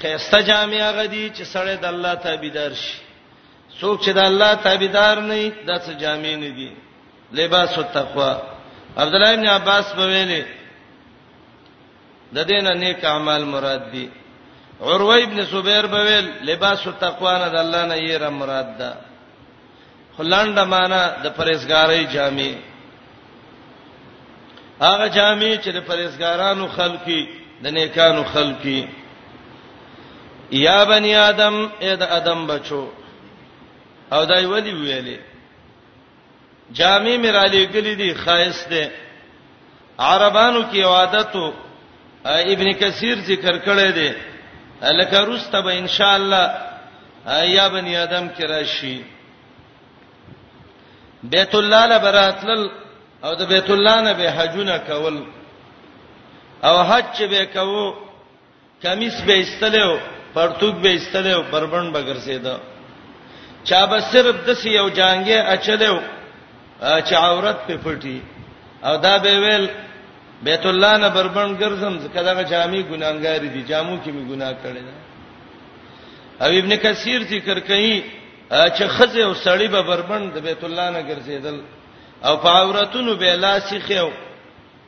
خيسته جامع غدي چې سړی د الله تابعدار شي څوک چې د الله تابعدار نه وي د څه جامع نه دي لباس التقوا عبد الله ابن عباس په ویلي د دینه نیک اعمال مراد دي عروه ابن زبیر په ویل لباس التقوا نه د الله نه یې را مراد ده خلانډه معنا د پرېزګارۍ جامې هغه جامې چې د پرېزګارانو خلقي د نیکانو خلقي یا بنی آدم اې د آدم بچو او دای ودی ویلې جامې میرالې ګلې دي خایس ده عربانو کې عادت ابن کثیر ذکر کړی دی لکه روسته به ان شاء الله یا بنی آدم کې راشي بیت الله لبراتل او د بیت الله نه به حجونه کول او حج به کوو کمیس به استلو پرتوګ به استلو بربند به ګرځیدا چا به صرف د سی یو جانګه اچلو چې عورت په پټي او دا به ویل بیت الله نه بربند ګرځم ځکه دا جامې ګناګار دي جامو کې می ګناه کړی دا او ابن کثیر ذکر کوي چې خزه او سړی به بربند د بیت الله نه ګرځیدل او په عورتونو به لاسي خو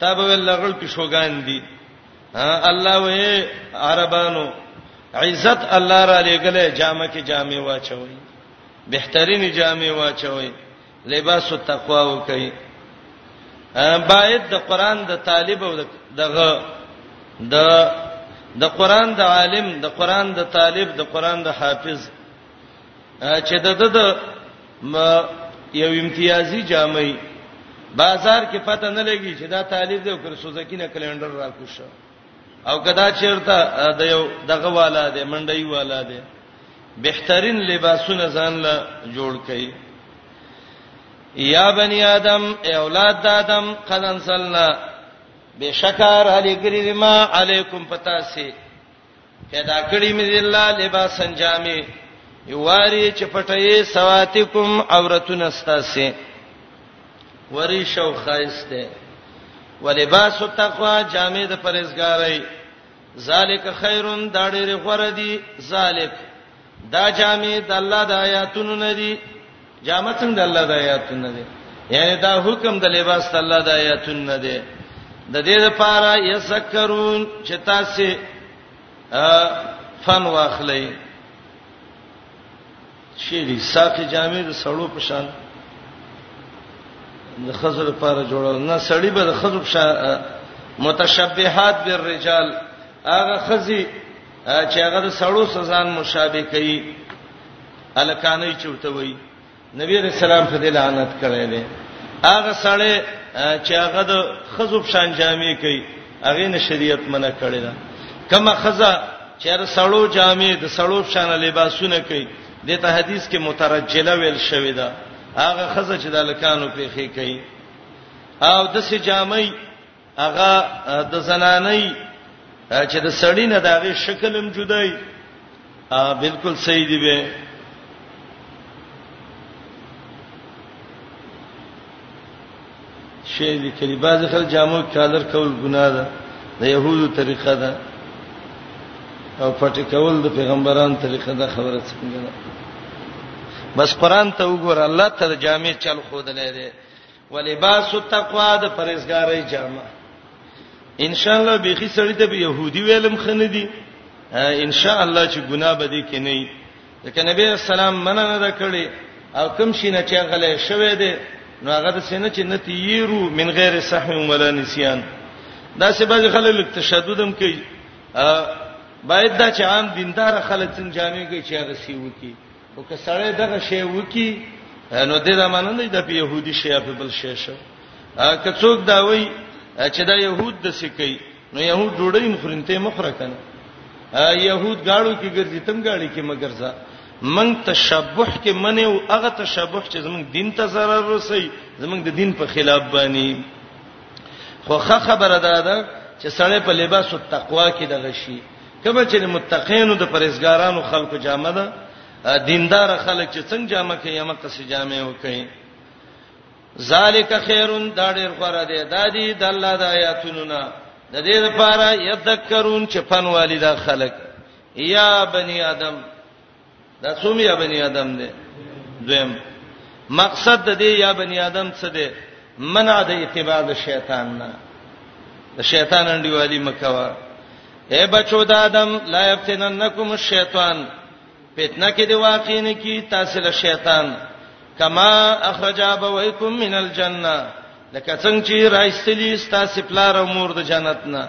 تا به ول لغړ پښوګان دي الله وې عربانو عزت الله را لګلې جامه کې جامې واچوي بهترینی جامې واچوي لباس التقوا وکي باید د قران د طالب او دغه د د قران د عالم د قران د طالب د قران د حافظ چې د د یو امتیازي جامې بازار کې پته نه لګي چې دا طالب دی او کر سوزکی نه کلندر راکوشه او کدا چیرته د یو دغه والا دی منډي والا دی بهترین لباسونه ځان له جوړ کړي یا بنی آدم ای اولاد د آدم قد انزلنا بشکار علی کریم علیکم پتاسی پیدا کړی مې دی الله لباس انجامي یواری چې پټې سواتکم عورتون ستاسي وری شو خایسته ولباس التقوا جامع د پرهیزګارۍ ذالک خیرون دا ډېر غوړه دي ذالک دا جامع د الله د آیاتونو نه دي جامع څنګه د الله د آیاتونو نه دي یعنی دا حکم د لباس د الله د آیاتونو نه دي د دې لپاره یذکرون چې تاسو فن واخلئ شي دي ساقي جامع د سړو په شان د خزر لپاره جوړول نه سړی به د خزر په شان متشبهات بالرجال هغه خزي چې هغه د سړو سزان مشابه کوي الکانې چورته وای نبی رسول الله په دې لعنت کړی دی هغه سړی چې هغه د خزوب شان جامې کوي هغه نه شریعت منع کړی دا کما خزا چې هر سړو جامې د سړو شان لباسونه کوي د ته حدیث کې مترجله ویل شوی دا هغه خزا چې د الکانو پرې خې کوي او د سې جامې هغه د زنانې چې د سړی نه داغه شکل هم جدای ا بالکل صحیح دی به شی دی کلی باز خل جامو کالر کول ګناه ده د يهودو طریقه ده او پټی کول د پیغمبران طریقه ده خبره څنګه ده بس قران ته وګور الله ته جامع چل خود لري ولباس التقوا د پرهیزګارۍ جامه ان شاء الله به خي سړی ته به يهودي ویلم خنه دي ان شاء الله چې ګناه به دي کې نه وي ځکه نبی اسلام منع نه کړی او کوم شي نه چې غلې شوې ده نو هغه د سینې چې نتیرو من غیر صحو ولا نسیان دا څه باز خلک تشددم کوي باید دا چې عام دیندار خلک څنګه جامې کوي چې هغه سی وکی او که سړی دغه شی وکی نو د دې معنی نه د يهودي شی په بل شی شو که څوک دا وای چې دا يهود د سکی نو يهود ډوډۍ مخرنته مخره کنه يهود گاړو کې ګرځي تم گاړي کې مګرځه من تشبح کې من او هغه تشبح چې زمونږ دین ته zarar رسي زمونږ د دین په خلاف باندې خو خه خبره ده چې سړی په لباس او تقوا کې دغه شي کومه چې د متقینو د پرهیزګارانو خلکو جامه ده دیندار خلک چې څنګه جامه کوي یمه قصې جامه وکړي ذالک خیرون دا ډیر غره دی دا دی د الله د آیاتونو نه د دې لپاره یذکرون چې فن والدا خلک یا بنی آدم دا څوم یا بنی آدم دی دویم مقصد د دې یا بنی آدم څه دی منع د اتباع د شیطان نه د شیطان انډیوالي مکوا اے بچو د آدم لا یفتننکم الشیطان فتنه کې دی واقع نه کی تاسو له شیطان کما اخرج ابویکم من الجنه لکه څنګه چې راځتلی تاسو پلار او مور د جنت نه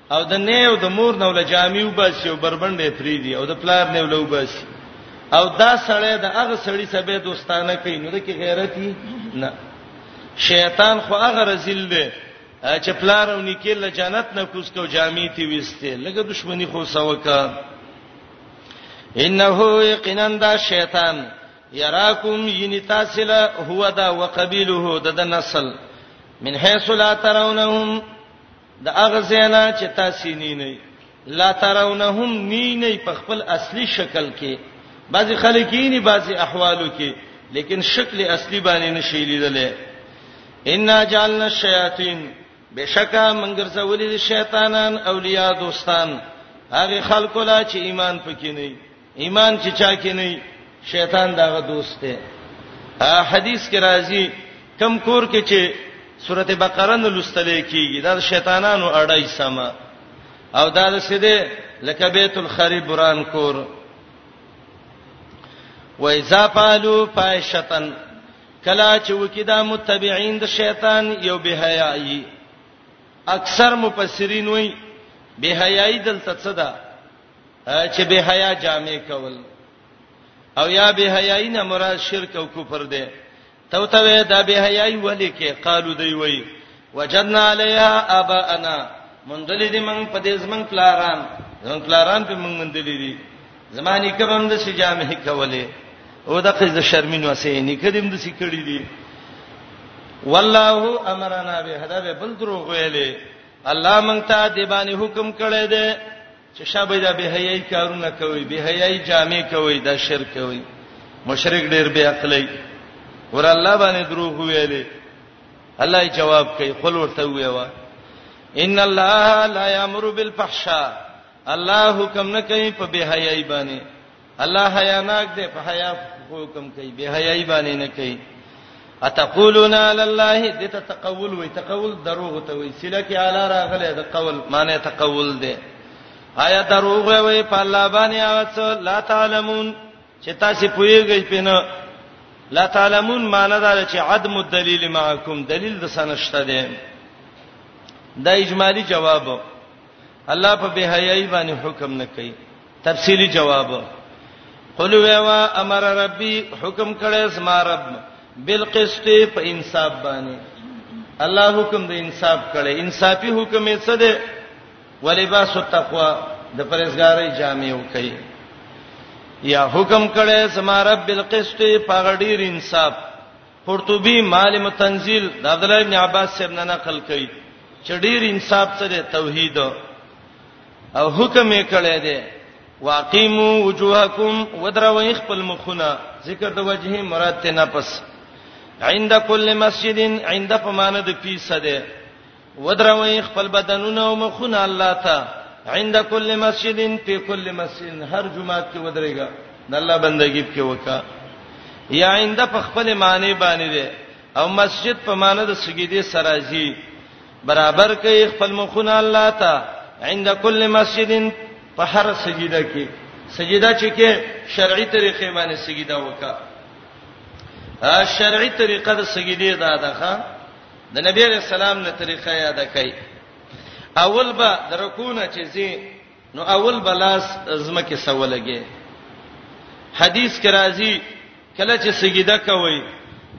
او د نیو د مور نو له جامې وباسي او بربنډې پری دی او د پلار نیو له وباسي او دا سړی د هغه سړی سبه دوستانه کوي نو د کی غیرتی نه شیطان خو هغه رزل دی چې پلار او نیکه له جنت نه کوس کو جامې تی وسته لکه دښمنی خو سوکا انه یقینا دا شیطان یراکم ینی تاسو له هو دا وقبیله د نسل من حيث لا ترونهم د هغه زینا چې تاسو نه نه لا ترونهم نی نه په خپل اصلي شکل کې بعضی خلک یې نه بعضی احوالو کې لیکن شکل اصلي باندې نشي لیدل ان جعلنا الشیاطین بشکا منګر زولې شیطانان اولیاء دوستان هغه خلکو لا چې ایمان پکې نه ایمان چې چا کې نه شیطان داغه دوست دی حدیث کې راځي کم کور کې چې سورته بقره نو لستلې کیږي دا شیطانانو اړای سما او دا د سیده لکه بیت الخریب بران کور و اذا فعلوا فاحشتن کلا چې وکیدا متبعين د شیطان یو بهایي اکثر مفسرین وایي بهایي دلته څه ده چې به حیا جامع کول او یا به حیاي نه مراد شرک او کفر دی تو ته دا به حیاي ولي کې قالو دی وی وجدنا علیها ابانا مندلې دې مونږ په دې زمنګ پلاران زمنګ پلاران په مونږ مندلې دي زمانی کوم د سې جامع کولې او دغه د شرمین وسې نه کړم د سې کړې دي والله امرنا به هدا به بل دروغ ویلې الله مونږ ته د باندې حکم کړی دی چې شابه دا به حیاي کارونه کوي به حیاي جامې کوي دا شرک کوي مشرک ډیر بی عقلی ور الله باندې دروغ ویلې الله یې جواب کوي خپل ورته ویوا ان الله لا یامر بالفحشاء الله حکم نه کوي په به حیاي باندې الله حیا ناک دی په حیا حکم کوي به حیاي باندې نه کوي اتقولون علی الله دې ته تقول وي تقول دروغ ته وي سله کې اعلی راغله د قول معنی تقول دی آیا دروغ وي په الله باندې اوڅ لا تعلمون چې تاسو پوهیږئ پینه لا تعلمون معنی دا چې عدم الدلیل معکم دلیل د سنشته دی دا اجمالی جواب الله په بهایي باندې حکم نه کوي تفصیلی جواب قل ویوا امر ربي حکم کړی زما رب بالقسط په انصاف باندې الله حکم د انصاف کړي انصافي حکم یې څه دی ولباس التقوا د پرهیزګارۍ جامع وکړي یا حکم کړي سما رب بالقسط پغړیر انصاف قرطبی معالم التنزیل د عبد الله ابن عباس صاحب نه نقل کړي چې ډیر انصاف څه دی توحید او حکم یې کړی دی واقیمو وجوهکم ودروي خپل مخونه ذکر د وجهه مراد ته نه پس عند کل مسجد عند پمانه د پیسه ده ودروي خپل بدنونه او مخونه الله ته عند کل مسجد په کل مسجد هر جمعه کې ودرېګا د الله بندګی په وکا یا عند په خپل معنی باندې ده او مسجد په معنی د سجدي سرازي برابر کوي خپل مخونه الله ته عند کل مسجد په هر سجده کې سجده چې کې شرعي طریقې باندې سجده وکا شرعي طریقه د سجدي دا ده د نبی علیہ السلام نه طریقه یاد کړئ اول به درکونه چې زی نو اول بلاس زمکه سوالګي حدیث کې راځي کله چې سجده کوي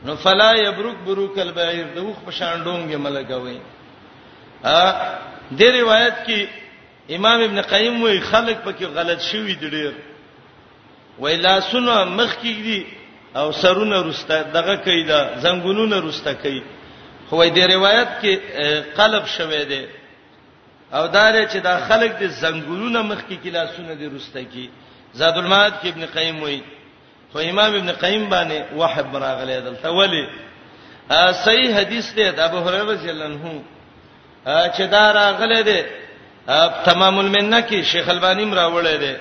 نو فلا یبرک بروک البعیر د وخ په شان ډونګه ملګوي ا دې روایت کې امام ابن قیم وی خلق پکې غلط شوی دی ډیر وای لاسونه مخ کیږي او سرونه رسته دغه کوي دا زنګونونه رسته کوي خو د روایت کې قلب شوه دی او دار چې دا خلک د زنګونونه مخ کې کی لاسونه دي رسته کی زاد المعاد کې ابن قیم وای خو امام ابن قیم باندې وحب راغلی دلته ولی صحیح حدیث دی د ابو هريره رضی الله عنه چې دا راغله ده تمام المنه کې شیخ البانی مراوله ده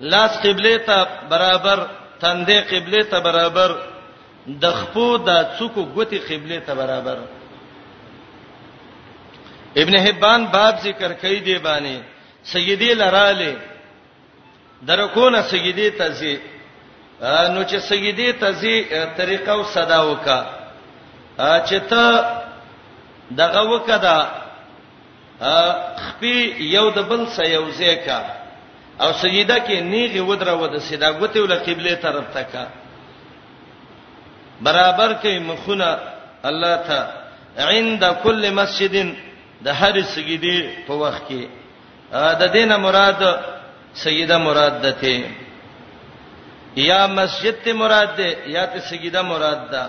لاس قبله ته برابر تندې قبله ته برابر د خپو د څوکو ګوتی قبله ته برابر ابن حبان باب ذکر کوي دی باندې سیدی لراله درکونه سیدی ته زی نو چې سیدی ته زی طریقه او صدا وکا چې ته دغه وکدا خپې یو د بل سره یو ځای کا او سجده کې نیغه ودره ود سیدا غوته ول قبله طرف ته کا برابر کې مخونه الله ته عند کل مسجد د هر سجدي په وخت کې د دینه مراد سیده مراد ده ته یا مسجد ته مراد ده یا ته سجده مراد ده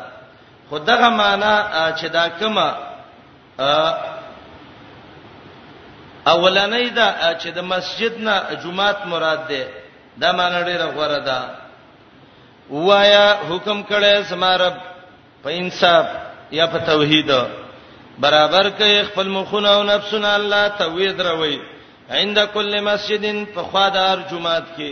خدغه معنا چې دا کومه اولنې دا چې د مسجد نه جمعات مراد ده دا معنی ډیره غوړه ده وایا حکم کړي سمارب په انصاف یا په توحید برابر کوي خپل مخونه او نفسونه الله توحید روي عند کل مسجدن په خوا د هر جمعات کې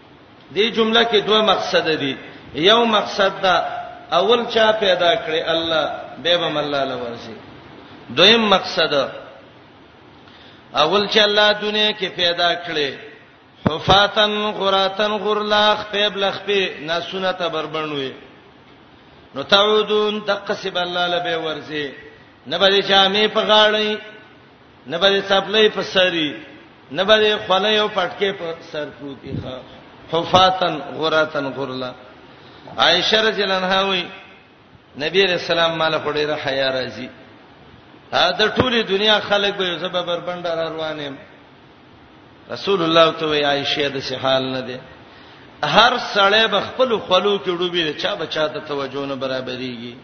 دې جمله کې دوه مقصد دي یو مقصد دا اول چا پیدا کړی الله به به الله لورسي دویم مقصد اول چې الله دنیا کې پیدا کړی حفاتن غراتن غرلاخ پیب لخ په ناسونه ته بربنوي نو تعودون تقسب الله لبه ورسي نه به چې امې په غاړې نه به چپلې په سری نه به خلې او پټکې په سر پروتي ښه حفاتن غراتن غرلا عائشه رضی الله عنها وی نبی رسول الله مال خړې را حیا راځي دا ټولي دنیا خلک به زبر بربندر روانم رسول الله ته وی عائشه د سحال نه ده هر سړی به خپل خلو کې ډوبې چا بچا ته توجه نه برابرېږي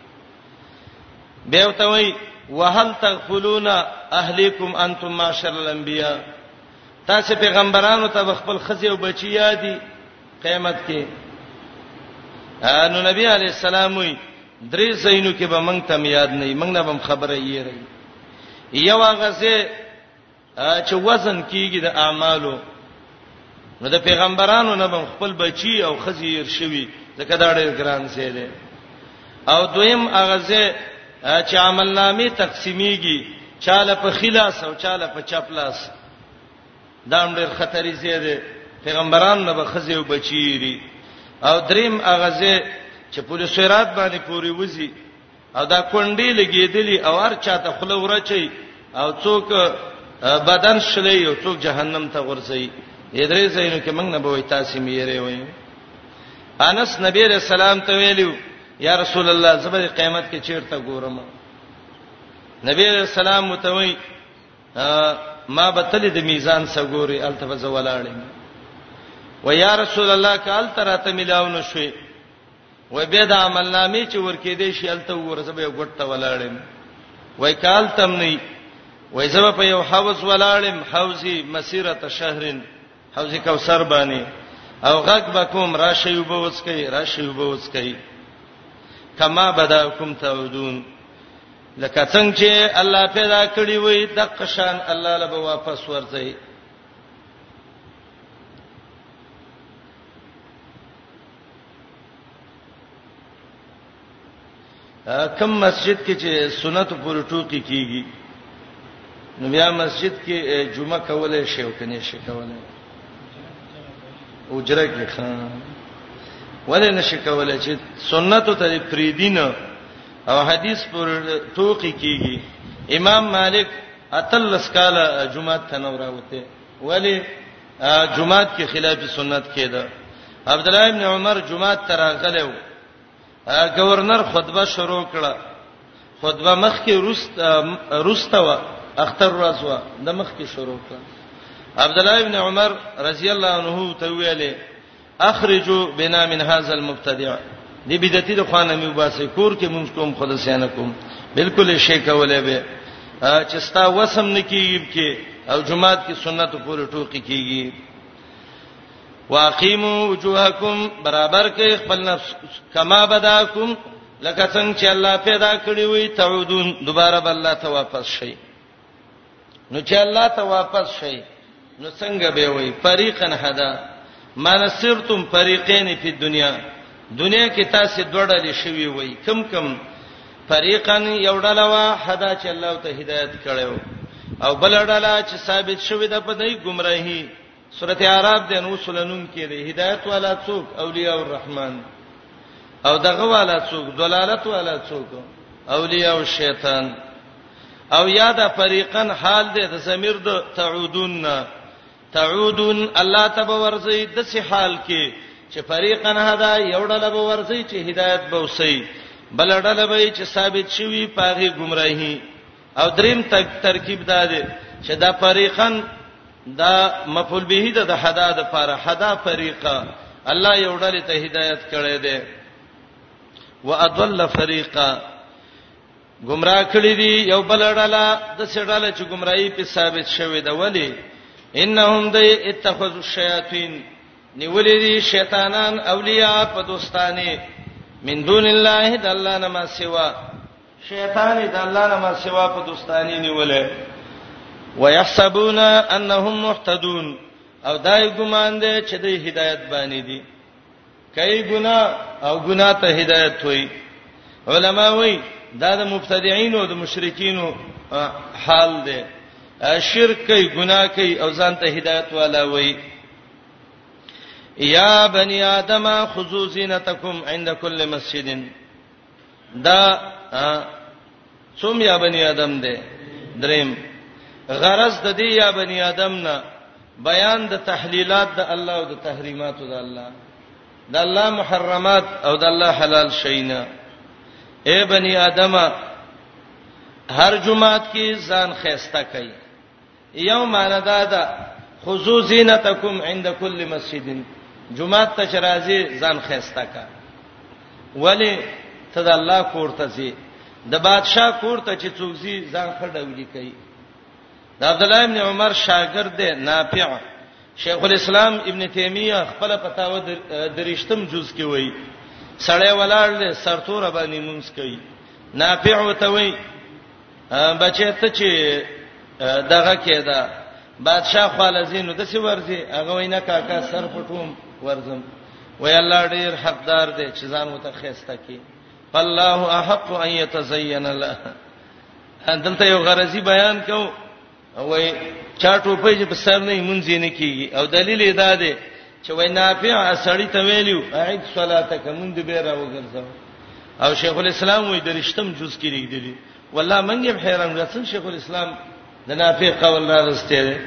به ته وای وهل تغفلون اهلیکم انتم معاشر الانبیاء تاسو پیغمبرانو ته خپل خزي او بچی یادي قیامت کې نو نبی علی السلام وی درې زینو کې به مونږ ته یاد نه مونږ نه به خبره یې رہی یو غزه چې وزن کیږي د اعمالو نو د پیغمبرانو نه بم خپل بچي او خزیر شوی ځکه دا ډېر ګران څه دی او دویم هغه ځای چې عمل نامې تقسیمیږي چاله په خلاص او چاله په چپلاس دا هم ډېر خطرې ځای دی پیغمبران نه به خزیو بچیری او دریم هغه ځای چې پولیس سرات باندې پوری وځي او دا کونډې لګېدلې او هر چاته خله ورچي او څوک بدن شلې او څوک جهنم ته ورځي درې زینو کې موږ نه بوي تاسو میره وي انس نبی رسول الله ته ویلو یا رسول الله زبر قیامت کې چیرته ګورم نبی رسول الله متوي ما بتل د میزان سګوري التفز ولاړم و یا رسول الله کال تراته ملاو نشوي وای بیا د عمل نامې چې ورکې دی شي الته ورسبه یو ګټ ته ولاړم وای کال تم نه وای زما په یو حوض ولاړم حوضي مسیرته شهرن حوضي کوثر باندې او غږ بکوم راشي وبوس کوي راشي وبوس کوي کما بداکم تعودون لکه څنګه چې الله پیدا کړی وي د قشان الله له واپس ورځي کم مسجد کې چې سنت پورې ټوکی کیږي نو بیا مسجد کې جمعه کولای شي او کني شي کولای اجره کې خان ولې نشي کولای چې سنت ته پریدین او حدیث پر ټوکی کیږي امام مالک اتلس کاله جمعه ته نو راوته ولی جمعات کې خلاف سنت کېده عبد الله ابن عمر جمعات تر غلو گورنر خطبه شروع کړه خطبه مخ کې روست روسته وا اختر ورځ وا د مخ کې شروع کړه عبد الله ابن عمر رضی الله عنه ته ویلې اخرجوا بنا من هذا المبتدع دې بدعتي د خوانه مې وباسي کور کې مونږ کوم خود سیانه کوم بالکل شي کولای به چې ستا وسم نکیږي کې او جمعات کې سنت پورې ټوکی کیږي واقیموا وجوهکم برابر کې خپل نفس کما بداکم لکه څنګه چې الله پیدا کړی وي تعودون دوباره بل الله ته واپس شي نو چې الله ته واپس شي نو څنګه به وي فريقن هدا من سرتم فريقين په دنیا دنیا کې تاسو دوړلې شوي وي کم کم فريقن یو ډلوا هدا چې الله ته هدایت کړو او بل ډله چې ثابت شوی د په دای گمراهي سورت اعراف د نو سلنوم کې دی هدایت والا څوک اولیاء الرحمن او دغه والا څوک دلالت والا څوک اولیاء الشیطان او یاد فریقن حال دې د زمیر د تعودون تعودون الله تبا ورزي د سه حال کې چې فریقن هدا یو ډله به ورزي چې هدایت به وسی بل ډله به چې ثابت شوی پاغي گمراهي او دریم ترکیب دا دی چې دا فریقن دا مفعول به د حدا د فار حدا فریقه الله یو ډلې ته هدایت کړی دی واضل فریقا گمراه کړی دی یو بل ډله د سړاله چې گمراهی په ثابت شوی دا ولی انهم د اتخذوا الشیاطین نیولې دي شیطانان اولیاء په دوستانه من دون الله د الله نه ما سوا شیطان یې د الله نه ما سوا په دوستانی نیولې ويحسبون انهم مهتدون او دای ګمان دي چې د هدایت باندې دي کای ګنا او ګنا ته هدایت وای علما وای دا د مبتدعين او د مشرکین حال دی شرک کوي ګناه کوي او ځان ته هدایت والا وای یا بنی آدم خذو زینتکم عند کل مسجدن دا څوم یا بنی آدم دی دریم غرض د دې یا بنی آدم نه بیان د تحلیلات د الله او د تحریمات د الله د الله محرمات او د الله حلال شینا اے بنی آدم هر جمعات کې ځان خيسته کوي یو معنی دا ده خذو زینتکم عند کل مسجد جمعه ته شرازی ځان خيستا کا ولی ته د الله کور ته سي د بادشاه کور ته چې څوک سي ځان خړډولي کوي د عبد الله ابن عمر شاګرد دی نافع شیخ الاسلام ابن تیمیه خپل پتاوه درشتم جز کې وایي سړی ولاړ دی سرتور باندې مونږ کوي نافع وته وایي بچی ته چې دغه کېدا بادشاہ خپل زینو د سی ورځي هغه وینا کاکا سر پټوم ورزم وای الله ډیر حقدار دی چې ځان وته خسته کی الله احق ان يتزين له دلته یو غرضی بیان کو وای چا ټوپې چې په سر نه مونږ نه کیږي او دلیل یې دا دی چې وای نافع اسړی ته ویلو اعد صلاتک مونږ دې به راوګرځو او شیخ الاسلام وای درشتم جز کې لري والله مونږ یې حیران راڅن شیخ الاسلام د نافع قول را رسته دی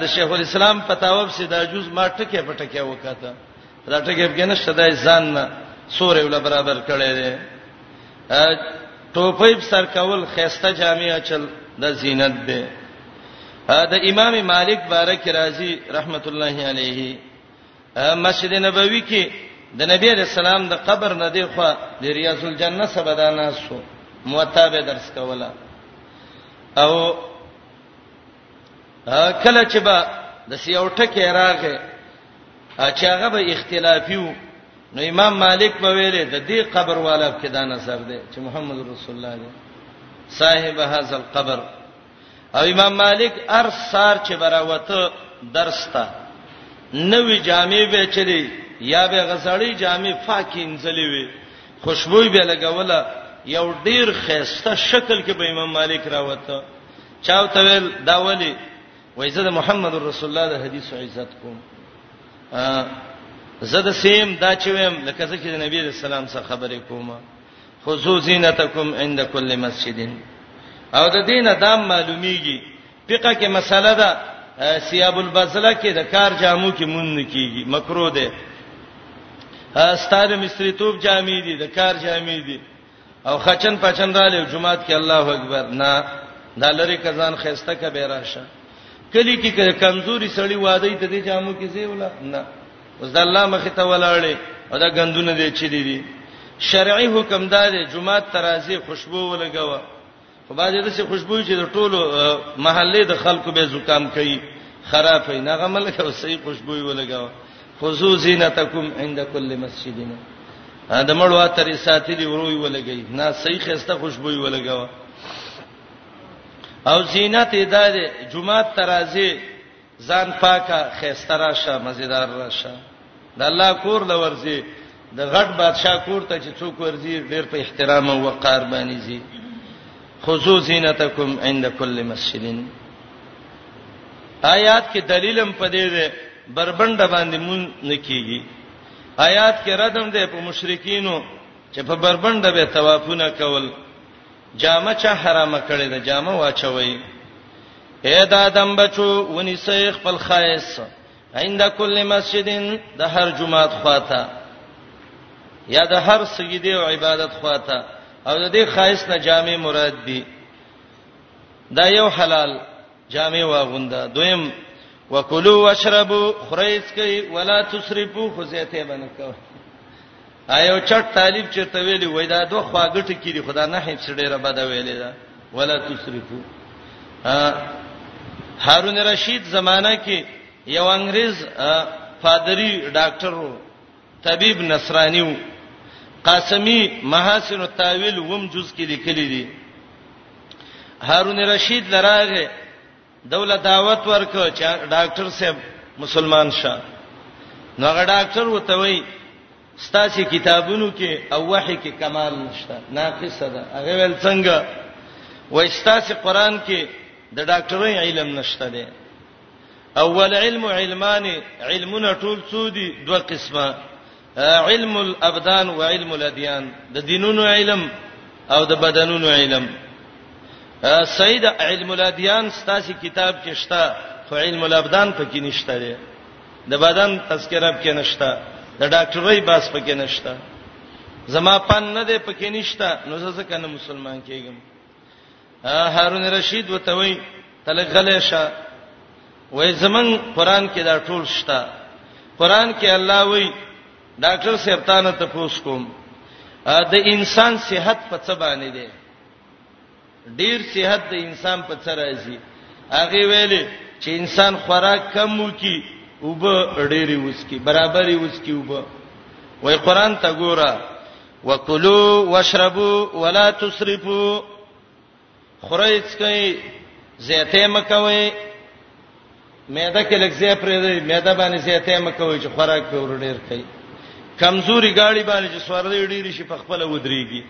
د شیخ الاسلام فتاوب سي دا جز ما ټکه پټکه وکاته دا ټکی په نشته دای ځان سورې ول برابر کړي دي ټوپې په سر کول خيسته جامع چل د زینت به د امام مالک بارک رازی رحمت الله علیه مسجد نبوي کې د نبی رسول الله د قبر نه دی خو د ریاض الجنه سبداناسو موتابه درس کوله او کله چې به د سیوټه کې راغې چې هغه به اختلافي وو نو امام مالک په ویلې د دې قبر والا کې دا نظر دی چې محمد رسول الله دی صاحب هاذا القبر او امام مالک ار سار چې براوته درس ته نوې جامې به چلی یا به غزړی جامې فاکین زلې وي خوشبوې به لګوله یو ډیر خيسته شکل کې به امام مالک راوته چاو ته ویل دا ولی وای زه د محمد رسول الله د حدیث عزت کوم زه د سیم دا چې ویم لکه زه چې د نبی رسول الله سره خبرې کوم خذو زینتکم عند کل مسجد او د دینه دا معلومیږي فقہ کې مسله ده سیاب البزله کې د کار جامو کې مون نه کیږي مکروه ده ستاره مستریتوب جامې دي د کار جامې دي او خچن پچن را لې جمعات کې الله اکبر نه دا لری کزان خيسته ک به راشه کلی کې کمزوري سړی واده ته دې جامو کې زی ولا نه اوس د الله مخ ته ولاړې او دا غندونه دې چي دي شرعي حکم دا دی جمعات ترازی خوشبو ولګوا خو باندې د څه خوشبوې چې د ټولو محلې د خلکو به زکام کوي خراب وي نه غمل او صحیح خوشبوې ولګاو خذو زینتکم عند کل مسجدنا دا مړوا ترې ساتلی وروي ولګي نه صحیح خسته خوشبوې ولګاو او زینت ادا ده جمعه ترازی ځان پاکه خيسته راشه مزیدار راشه د الله کور لورځي د غټ بادشاہ کور ته چې څوک ورځي ډېر په احترام او وقار باندې زی خذو زینتکم عند کل مسجدین آیات کې دلیلم پدې ده بربند باندې مون نکېږي آیات کې ردم ده په مشرکینو چې په بربند به توافونه کول جامه چا حرامه کړې ده جامه واچوي اے د ادم بچو ونی سې خپل خایس عند کل مسجدین د هر جمعات خواته یا د هر سجدي او عبادت خواته او د دې خایس نه جامع مراد دي دا یو حلال جامع واغونده دویم وکلو واشربو خریس کوي ولا تسرفو خو زیته باندې کوي ایو چټ طالب چرته ویلی وای دا دوه خواګه ټکی دی خدا نه هیڅ ډیره بده ویلی دا ولا تسرفو هارون رشید زمانہ کې یو انګريز پادری ډاکټر وو طبيب نصراني وو قاسمی محاسن التاویل وم جز کې لیکلي دي هارون رشید لراغه دوله دعوت ورکړ چې ډاکټر صاحب مسلمان شه نو هغه ډاکټر وته وی ستاسو کتابونو کې او وحي کې کمال نشته ناقص ده هغه ول څنګه وای ستاسو قران کې د ډاکټرۍ علم نشته ده اول علم علمان علمونه ټول څو دي دوه قسمه علم الابدان و علم الادیان د دینونو علم او د بدنونو علم سید علم الادیان ستاسو کتاب کې شته خو علم الابدان پکې نشته دی د بدن تذکرہ پکې نشته د ډاکټرۍ باس پکې نشته زما پن نه دی پکې نشته نو زه ځکه نه مسلمان کېږم هارون رشید وتوي تلګلې شه وې زمون قران کې دا ټول شته قران کې الله وې ډاکټر صاحب تانه ته پوس کوم د انسان صحت په څه باندې دی ډیر صحت د انسان په څه راځي هغه ویلې چې انسان خوراک کم وکي وب ډېری وسکی برابرې وسکی وب وای قران ته ګوره وکلوا واشربوا ولا تسرفوا خورئ څکئ زیته مکوئ معده کې لږ زیات پرې دی معده باندې زیاتې مکوي چې خوراک په ور ډیر کوي کمزوري گاړي باندې چې سوار دی ډیر شي په خپل ودرېږي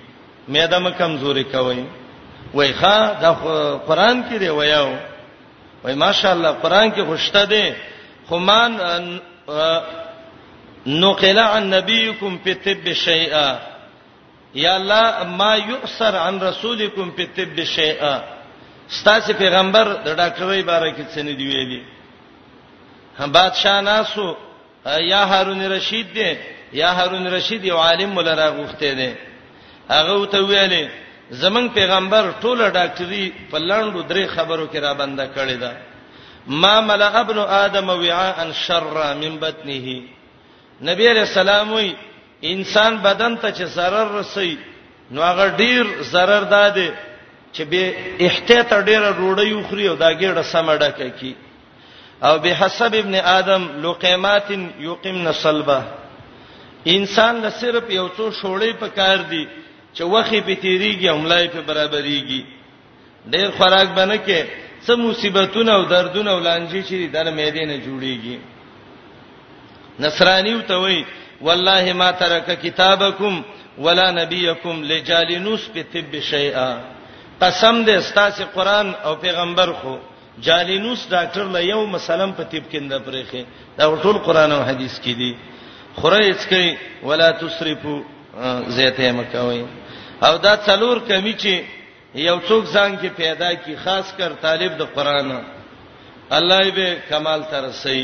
معده م کمزوري کوي وای ښا دا قران کې دی ویاو وای ماشاءالله قران کې خوشته دي خو مان نقل عن نبيكم في الطب شيئا یا الله ما یؤثر عن رسولکم فی الطب شیئا ستاسو پیغمبر د ډاکټرۍ باره کې څه نه دی ویلي هم بادشاہ ناسو یا هارون رشید دی یا هارون رشید یو عالم مولا راغوخته دی هغه ته ویلې زمنګ پیغمبر ټوله ډاکټري په لاندو درې خبرو کې را بنده کړې ده ما ملا ابن ادم وعاء شر من بطنه نبی علیہ السلام وی انسان بدن ته چې zarar رسي نو هغه ډیر zarar داده چې به احتیاط ډیره روړی وخوري او دا ګډه سمډه کوي او بحسب ابن ادم لقیمات یقمن صلبه انسان له صرف یو څو شوړې په کار دی چې وخی په تیریږي او ملای په برابرېږي ډېر خوراک بنه کې څه مصیبتونه او دردونه او لانجې چې در مېدې نه جوړيږي نصرانی وته وی والله ما ترک کتابکم ولا نبیکم لجالنوس په طب شیئا قسم دې استاسو قران او پیغمبر خو جالینوس ډاکټر له یو مسلم په طب کې نه پرېخي دا ټول قران او حدیث کې دي خره هیڅ کوي ولا تسرفو زیته مکوي او دا څلور کمی چې یو څوک ځان کې پیدا کی خاص کر طالب د قران الله یې به کمال ترسي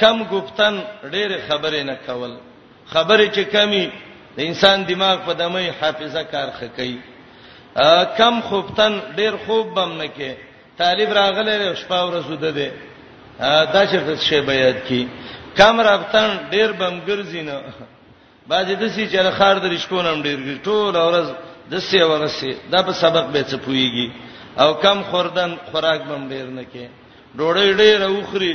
کم گفتن ډېر خبرې نه کول خبرې چې کمی د انسان دماغ په دمه حافظه کار خکې کم خوبتن ډیر خوب بم نه کې طالب راغلی دی شپه ورځ وده دی دا چې څه شی بیان کی کم رابطن ډیر بم ګرځي نه باځي د سې چې خار د رښکون هم ډیر ګرځي ټول ورځ د سې ورسې دا په سبق به څه پويږي او کم خوردن خوراک بم ډیر نه کې ډوړې ډیر اوخري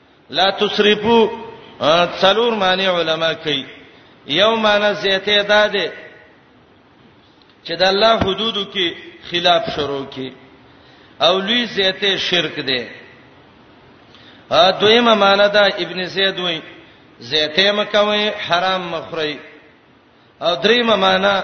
لا تسرفو څلور معنی علما کوي یو معنی زیته ده ده چې د الله حدودو کې خلاف شروع کی او لوی زیته شرک ده ا دویمه معنی ده ابن زید وای زیته مکوي حرام مخری او دریمه معنی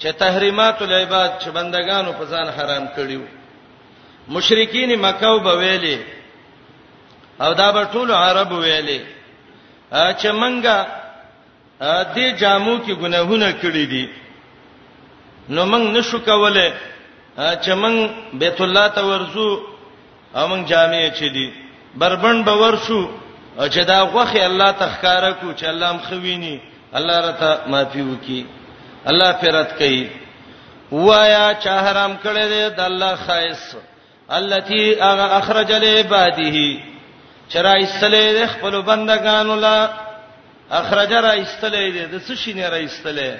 چې تحریمات العباد چې بندگانو په ځان حرام کړیو مشرکین مکه او بویلې او دا به ټول عرب ویلې چې منګه دې جامو کې ګناهونه کړی دي نو موږ نشو کولای چې موږ بیت الله ته ورزو او موږ جامع چې دي بربند باور شو چې دا غوخه الله تخکاره کو چې الله هم خویني الله رته معافي وکي الله فرت کوي وایا چې حرام کړي دي د الله خایس التي اغه اخرج لعباده چرای سلې خپل بندگانو لا اخرج را ایستلې دي د څه شي نه را ایستلې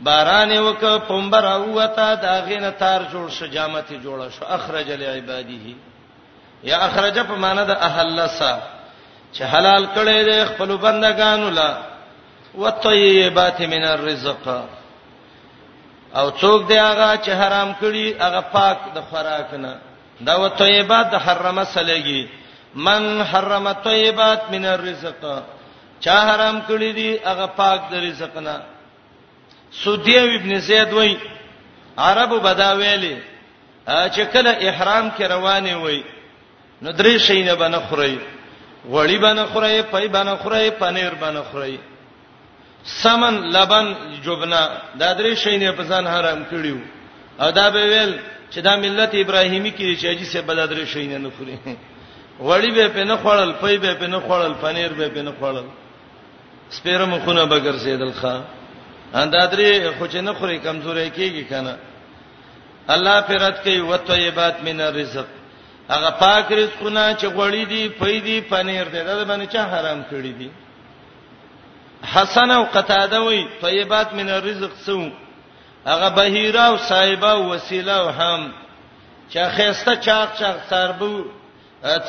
باران وک پمبر اوته دا غینه تار جوړ شو جامته جوړ شو اخرج لعباده یا اخرج په معنی د اهلسا چې حلال کړي د خپل بندگانو لا وطیبات من الرزق او څوک دی هغه چې حرام کړي هغه پاک د خوراک نه دا و طیبات د حرمه سلګي من حرم طیبات من الرزق چا حرام کړی دی هغه پاک د رزق نه سودی ابن زید وای عربو بدا ویلې چې کله احرام کې روانه وای نو درې شینه بنه خوري غوړی بنه خوري پي بنه خوري پنیر بنه خوري سمن لبن جبنا دا درې شي نه په ځان حرام کړیو او دا به ویل چې دا ملت ابراهیمی کې چې اجي سه بل درې شي نه نخوري وړي به په نه خړل پي به په نه خړل پنیر به په نه خړل سپیره مخونه بغیر سیدل خان اندا درې خو چې نه خوري کمزورې کیږي کنه الله فرت کوي وطيبات من الرزق هغه پاک رزقونه چې غوړي دي پي دي پنیر دي دا باندې چا حرام کړی دي حسن او قتاده وی طیبات من الرزق سو هغه بهیرا او صایبه او وسیله او هم چا خيسته چاغ چاغ څاربو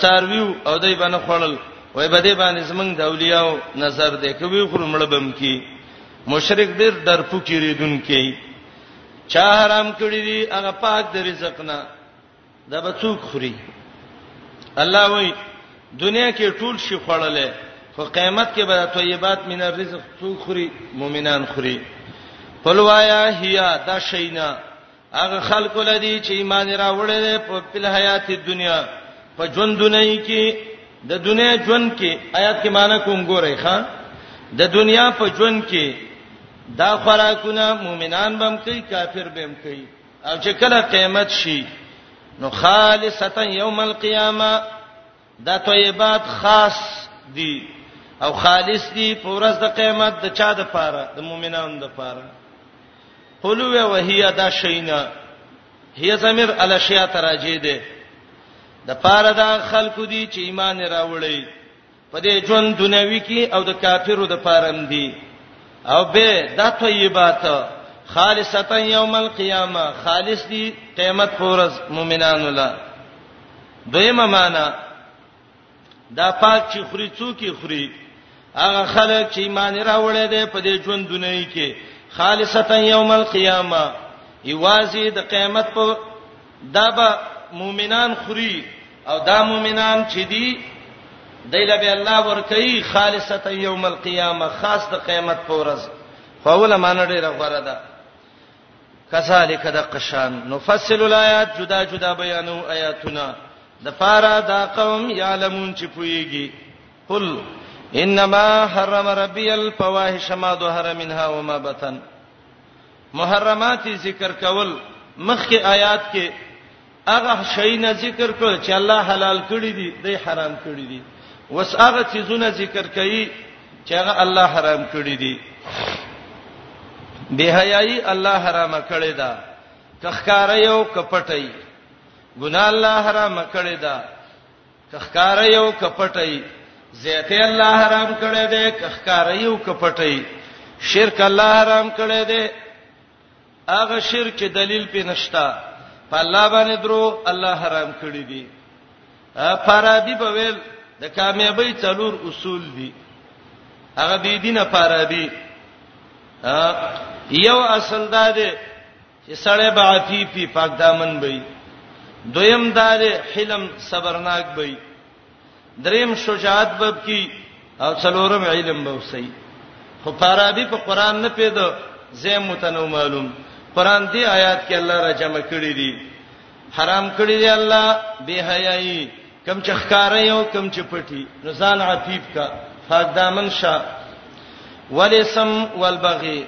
څارویو او دای باندې خړل وای بده باندې زمنګ د اولیاء نظر دې کوي خرمړ بم کی مشرک ډیر در پکې ریدون کی چا حرام کړی دی هغه پاک د رزق نه دا به څوک خوري الله وای دنیا کې ټول شي خړلې خو قیامت کې به طیبات من الرزق څوک خوري مؤمنان خوري فلوایا هيا دا شینا هغه خلق لدی چې ایمان راوړل په پل حیات دنیا په ژوند دنیا کې د دنیا ژوند کې آیات کې معنی کوم ګورئ ښا د دنیا په ژوند کې دا خوراکونه مؤمنان بم کوي کافر بم کوي او چې کله قیامت شي نو خالصتا یوم القیامه دا طیبات خاص دي او خالص دي په ورځ د قیامت د چا د پاره د مؤمنانو د پاره حلوه وهیا دا شینا هي زمير الاشیاء تراجه ده د پاره دا خلکو دي چې ایمان راوړي په دې ژوند دنیوي کې او د کافرو د پارم دي او به دا طیبات خالصتا یوم القیامه خالص دي قیامت پورز مؤمنانو لا دویمه معنا دا پاک چې خوري څوک خوري هغه خلک چې ایمان راوړی دی په دې ژوند دنیوي کې خالصتا یوم القیامه ایوازي د قیامت په دا به مؤمنان خوري او دا مؤمنان چې دي دایله به الله ورکي خالصته یوم القیامه خاص د قیامت پر ورځ خو اوله مان ډیره غره ده کذالک د قشان نفصل الایات جدا جدا بیانو آیاتنا د فارا دا قوم یعلمون چې پویږي قل انما حرم ربي الفواحش ما ظهر منها وما بطن محرمات ذکر کول مخکې آیات کې هغه شی نه ذکر کړ چې الله حلال کړی دی دی حرام کړی دی وس هغه چیزونه ذکر کړي چې هغه الله حرام کړی دی بهایي الله حرام کړی دا کخکار یو کپټي ګنا الله حرام کړی دا که ښکاره یو کپټي زیته الله حرام کړی دی که ښکاره یو کپټي شرک الله حرام کړی دی هغه شرک چې دلیل پې نشتا په الله باندې درو الله حرام کړی دی فارابي په ویل د کامیابی څلور اصول دي هغه بی دینه فارابي یو اصل دا دی چې سړی به عفیفي پاک دامن وي دویم دار حلم صبرناک وي دریم شجاعت باب کی او څلورم علم به وسی خو فارابي په قران نه پیدا زه متنو معلوم قران دی آیات کې الله را جمع کړی دی حرام کړی دی الله بے حیاي کم چې ښکارې یو کم چې پټي نزان عفیف کا فاق دامن شاه ولسم والبغي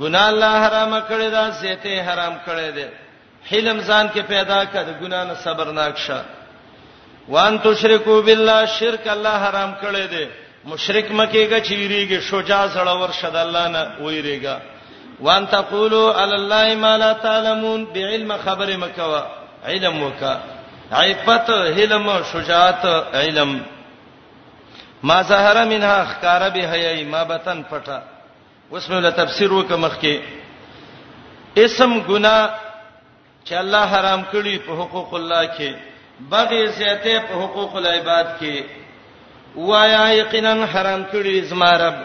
ګناه الله حرام کړی دا زیته حرام کړی دی حلم ځان کې پیدا کړ د ګناه نه صبرناک شه وان تشرکو بالله شرک الله حرام کړی دی مشرک مکیږي چې ویریږي شجاع سره ورشد الله نه ویریږي وان تقولوا علی الله ما لا تعلمون بعلم خبر مکوا علم وکا عیبت حلم شجاعت علم ما ظهر منها خکار به حیای ما بتن پټه اوس مې له تفسیر وکم مخ کې اسم ګنا چې الله حرام کړی په حقوق الله کې بغي زیاته په حقوق العباد کې وایا یقینا حرام کړی زما رب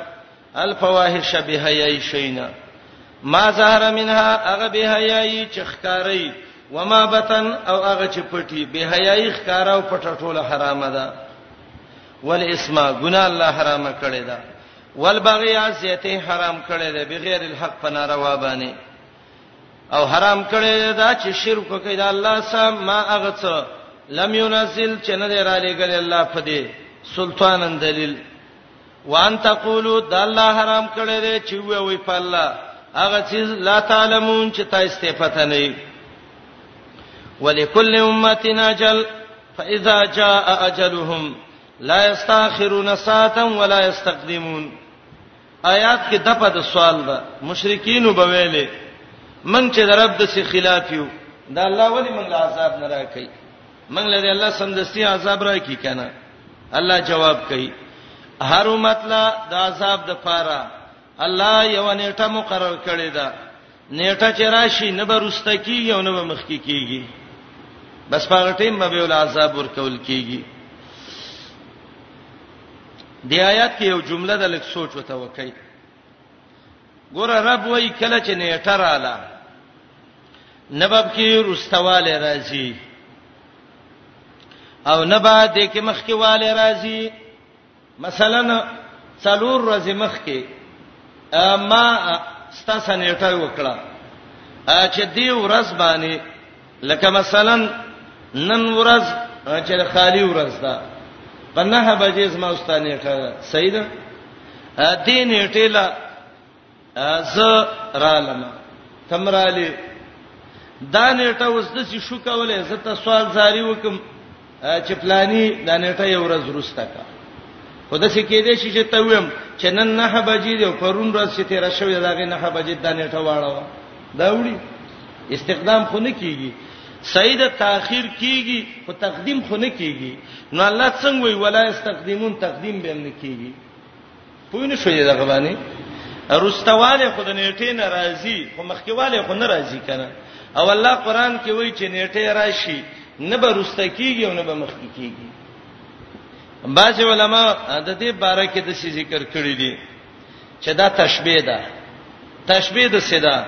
الفواحش بهایي شینا ما ظهر منها هغه بهایي چې ښکاری وما بطن او هغه چې پټي بهایي ښکارا او پټه ټوله حرامه ده ول اسما ګنا الله حرامه کړی ده والبغیا زیته حرام کړی دی بغیر الحق په ناروا باندې او حرام کړی دا چې شرک کوي دا الله سم ما هغه څه لم ينزل چې نه دی را لېګل الله په دې سلطانن دلیل وان تقولوا د الله حرام کړی دی چې وی وی په الله هغه چې لا تعلمون چې تاسو ته پته نه وي ولکل امه اجل فاذا جاء اجلهم لا یستاخرون ساعتا ولا یستقدمون آیات کې دغه د سوال ده مشرکین وبویلې من چې درب د څخه خلاف یو دا الله ولی موږ عذاب نه راکړي موږ له الله سمدستي عذاب راکړي کنه الله جواب کوي هر مطلب د عذاب د پاره الله یو نیټه مقرر کړی دا نیټه چې راشي نه برسته کیږي او نه به مخ کې کیږي بس په ټیم به ول عذاب ورکول کیږي د آیات کې یو جمله د لک سوچ وته وکړي ګوره رب وای کله چې نیټه رااله نبب کې رستواله راځي او نبا د کې مخ کې واله راځي مثلا څلور ورځې مخکې ما ستاسو نیټه وکړه چې دی ورځ باندې لکه مثلا نن ورځ چې خالی ورځ ده په نه بجې زما ستانه نیټه صحیح ده دې نیټه لا از رالم تمرالی دا نیټه اوس د څه شو کولای زه ته سوال جاری وکم چې پلاني دا نیټه یو ورځ روسته کا خو د څه کې دې شي چې ته ویم چې نن نه بجې دی پرون ورځ چې تیر شوې دا غي نه بجې دا نیټه واړه دا وړي استقدام خو نه کیږي سید تاخير کیږي خو تقدیم خو نه کیږي نو الله څنګه وی ولا استقدیمون تقدیم به نه کیږي پوه نه شوې دغه باندې رستواله خود نیټه ناراضي خو مخکیواله خو ناراضي کنه او الله قران کې وایي چې نیټه راشي نه به رسته کیږي او نه به مخ کیږي بعض علما د دې باره کې د څه ذکر کړی دي چې دا تشبیه ده تشبیه د څه ده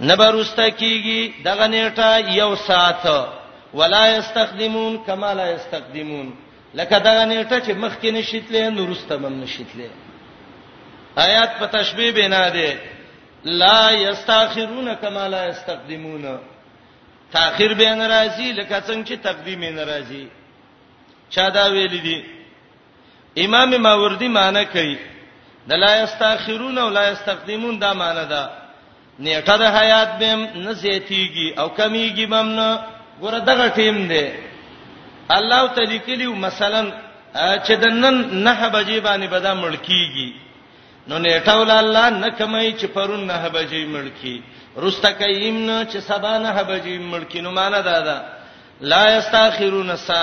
نه به رسته کیږي دغه نیټه یو ساعت ولا یستخدمون کما لا یستخدمون لکه دغه نیټه چې مخکې نشیتلې نورسته مم نشیتلې آیات په تشبیه بنا ده لا یستاخرون کما لا یستقدمون تاخير به ناراضي لکه څنګه چې تقدیم ناراضي چا دا ویل دي امام ماوردی معنی کوي د لا یستاخرون او لا یستقدمون دا معنی ده نیټه د حیات بهم نه زیاتیږي او کمیږي بم نه ګوره دغه ټیم دی الله تعالی کلیو مثلا چې د نن نه بجې باندې بدا ملکیږي نو نیټه ول الله نه کمای چې پرون نه بجې ملکی رسته کایم نه چې سبا نه بجې ملکی نو معنا دا ده لا یستاخرون سا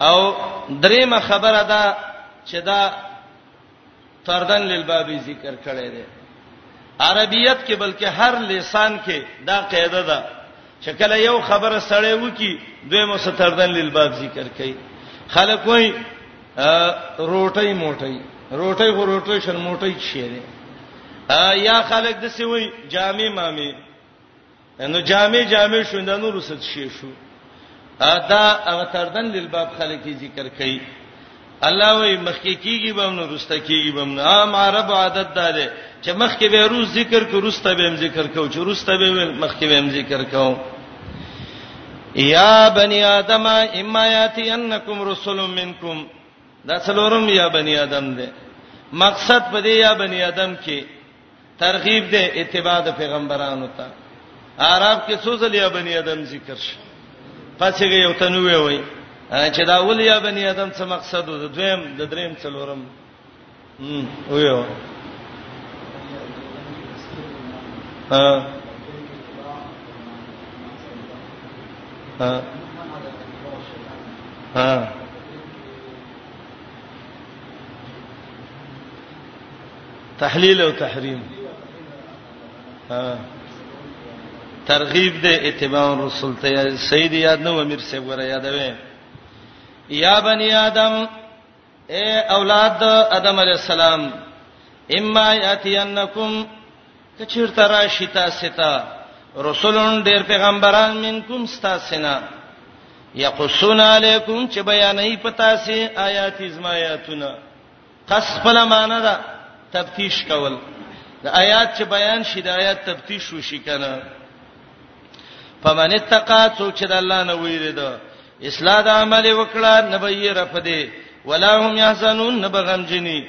او دریمه خبره ده چې دا تردن للبابي ذکر کړی دی عربیت کې بلکې هر لسان کې دا قاعده ده چې کله یو خبره سړی وکی دوی مو ستردن للباب ذکر کوي خلک وای روټي موټي روټي غو روټي شر موټي شي یا خلک د سی وای جامع مامي نو جامع جامع شو د نور ست شي شو دا هغه تردن للباب خلک ذکر کوي الله وی مخکې کیږي بم نو رسته کیږي بم نو عام عرب عادت ده ده چې مخکې به روز ذکر کو رسته به ذکر کو چې رسته به مخکې به ذکر کو یا بنی آدم اما یاتی انکم رسول منکم دا څلورم یا بنی آدم ده مقصد په دې یا بنی آدم کې ترغیب ده اتباع د پیغمبرانو ته عرب کې څو ځلې یا بنی ادم ذکر شي پسې یو تنوي وای چې دا ول یا بنی ادم څه مقصد و دویم د دریم څلورم هم ویو ها ها ها تحلیل او تحریم ترغیب د اتباع رسول ته سید یاد نو امیر سی وره یادوي یا بنی آدم اے اولاد آدم علی السلام اما یاتینکم کچیر ترا شتا ستا رسولون ډیر پیغمبران منکم ستا سنا یقصون علیکم چې بیانې پتا سي آیات ازمایاتونه قص خپل معنی ده تفتیش کول د آیات چې بیان شي د آیات تفتیش وشي کنه فمن اتقا څوک چې د الله نه ویری ده اصلاح د عمل وکړه نبی رفدی ولا هم يحزنون نبغم جنی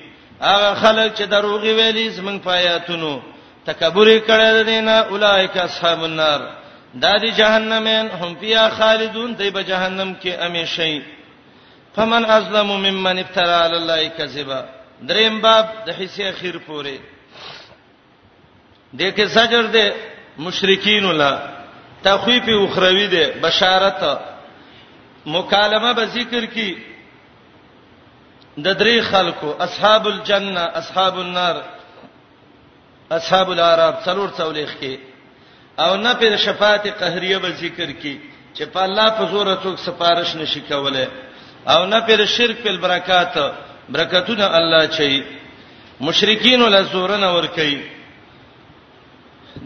هغه خلک چې دروغي ویلي زمنګ پایاتونو تکبر کړه دینا اولایک اصحاب النار دا دی جهنمین هم فیا خالدون دی به جهنم کې همیشئ فمن ازلم ممن افترا علی الله کذبا دریم باب د حصے اخیر پورې دغه سجر دې مشرکین ولا تخویف اخروی دې بشارت مکالمه به ذکر کی د درې خلکو اصحاب الجنه اصحاب النار اصحاب الاعراف څلور څولېخ کې او نه په شفاعت قهریه به ذکر کې چې په الله په زور څوک سفارش نشي کولای او نه په شرک په برکات برکتونه الله چي مشرکین ول زورن ور کوي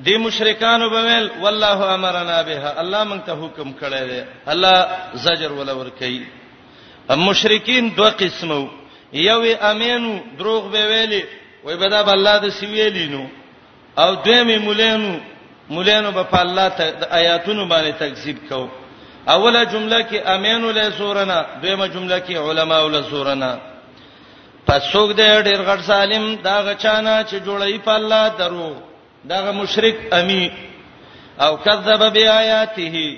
دی مشرکانو به ویل والله امرنا بها الله مونږ ته حکم کړی دی الله زجر ول ور کوي مشرکین دوه قسمو یو امینو دروغ به ویلي وای به دا الله د سی ویلینو او دویمه مولانو مولانو به په الله ته د آیاتونو باندې تکذیب کو اوله جمله کې امینو له سورنا دویمه جمله کې علما له سورنا پس څوک دې ډېر غټ سالم دا غچانا چې جوړی په الله درو دا مشرک امی او کذب بیااته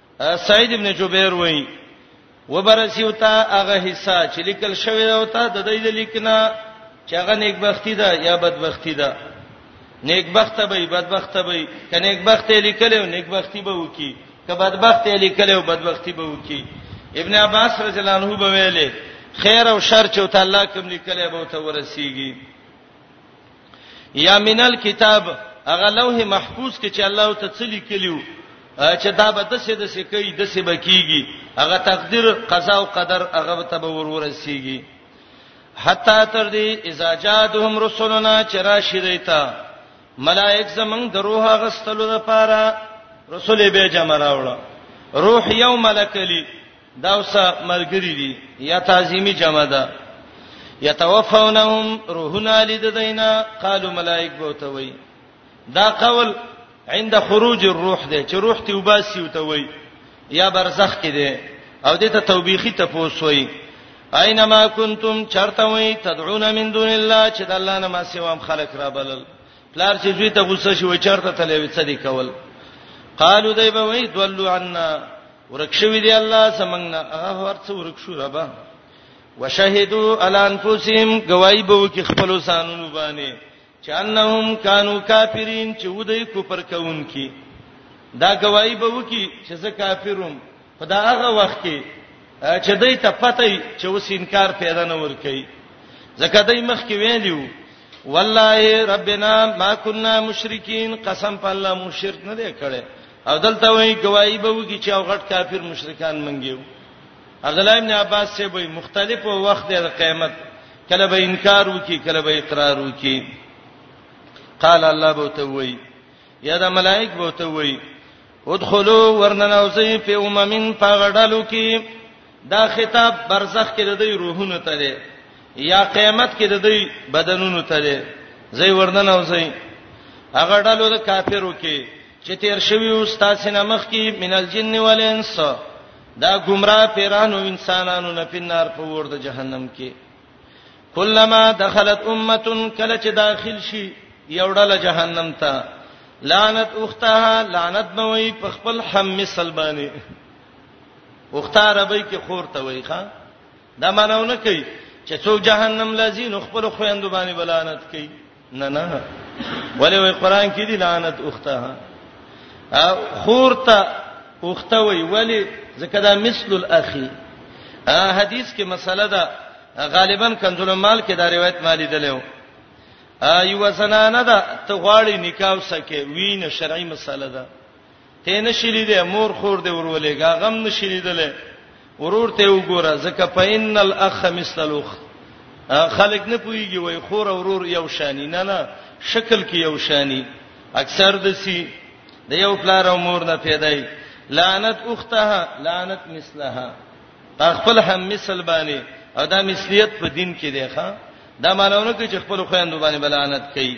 سعید ابن جبیر وای وبرسیو تا هغه حصہ چې لیکل شوی او تا د دې لیکنه چې هغه نیکبختی ده یا بدبختی ده نیکبخت به بدبخت به کنيک بخت لیکل او نیکبختی به وکی که بدبخت لیکل او بدبختی به وکی ابن عباس رضی الله عنه به ویلې خیر او شر چې تعالی کوم لیکل به ته ورسیږي یا من الكتاب هغه لوح محفوظ کې چې الله ته څلی کلیو چې دا به د څه د څه کوي د څه بکیږي هغه تقدیر قضا او قدر هغه ته به ورورسیږي حتا تر دې اذا جادهم رسلنا چراشیدایتا ملائک زمنګ د روح غستلو لپاره رسول به جمع راوړه روح یو ملک لی دا اوس ملګری دي یا تعظیمی جمع ده یتوفونهم روحنا لدینا قالو ملائک بوته وی دا قول عند خروج الروح ده چې روح ته وباسي وته وی یا برزخ کې ده او دته توبېخي ته پوسوي اينما کنتم چرتوي تدعون من دون الله چې د الله نه ما سیوام خلق را بلل پلار چې زوی ته غوسه شي و چرته تلوي څه دی کول قالو دای به وی دولو عنا ورک شوی دی الله سمنګ نه هغه ورڅ ورک شو ربا وشهدوا على انفسهم گواہی به وکي خپل سانونو باندې چې انهم كانوا کافرین چې ودی کوپر کوونکی دا گواہی به وکي چې زه کافروم خدا هغه وخت کې چې دوی ته پته وي چې اوس انکار پیدا نه ور کوي ځکه دوی مخ کې ویلیو والله ربنا ما كنا مشرکین قسم په الله مشرک نه دی کړی او دلته وایي گواہی به وږي چې او غټ کافر مشرکان منګیو عبد الله ابن عباس سے به مختلف وخت د قیامت کله به انکار وکي کله به اقرار وکي قال الله به ته وایي یا د ملائک به ته وایي ادخلوا ورننوزی فی اممین پاغړلو کې دا خطاب برزخ کې د دوی روحونو ته دی یا قیامت کې د دوی بدنونو ته دی زې ورننوزی هغه ډلو د کافرو کې چې تیر شوی او ستاسو نه مخ کې من الجن والانس دا گمراه پیرانو انسانانو نه پینار په ور د جهنم کې کلمہ دخلت امه کله چې داخل شي یو ډله جهنم ته لعنت اختها لعنت بوي په خپل حم مثل باندې اخته عربی کې خور ته وای ښا دا مانونه کوي چې څوک جهنم لذین خپل خويندو باندې بلانت کوي نه نه ولې وای قران کې دي لعنت اخته خورته اخته وای ولې ځکه دا مثل الاخي حدیث کې مسله ده غالبا کنزل مال کې دا روایت مالی دلو ایو زنانه ده ته غواړي نکاح سکه وینه شرعي مسله ده ته نشي لیدې مور خور دې ورولېګا غم نشي لیدلې ورور ته وګوره ځکه پاین الاخ مثل الاخ خلک نه پويږي وای خور ورور یو شانی نه نه شکل کې یو شانی اکثر د سی د یو پلار او مور نه پیدای لعنت اختها لعنت مثلها خپل هم مثل باندې او دا مثلیت په دین کې دی ښا دا مانونه کې چې خپل خويندو باندې بلانت کوي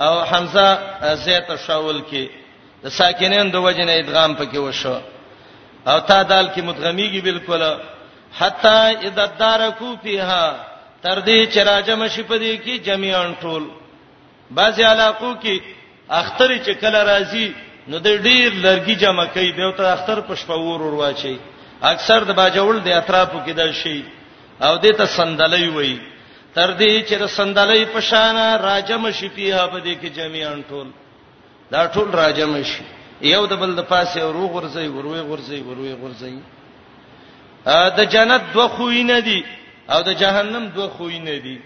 او حمزه زیت شاول کې د ساکینین د وجنه ادغام پکې وشو او تا دال کې مدغمیږي بالکل حتا اذا دارکو فیها تر دې چې راجم شي په دې کې جميعا ټول بعضی علاقو کې اختر چې کله راځي نو د ډیر لرګي جمع کوي به ته اختر په شپه ور ور واچي اکثر د باجول د اطرافو کې دا شي او دې ته صندلې وایي تر دې چې د صندلۍ په شان راجم شي پیه په دې کې جميعان ټول دا ټول راجم شي یو د بل د پاسه ورو غورځي وروي غورځي وروي غورځي د جنت دوه خوې نه دي او د جهنم دوه خوې نه دي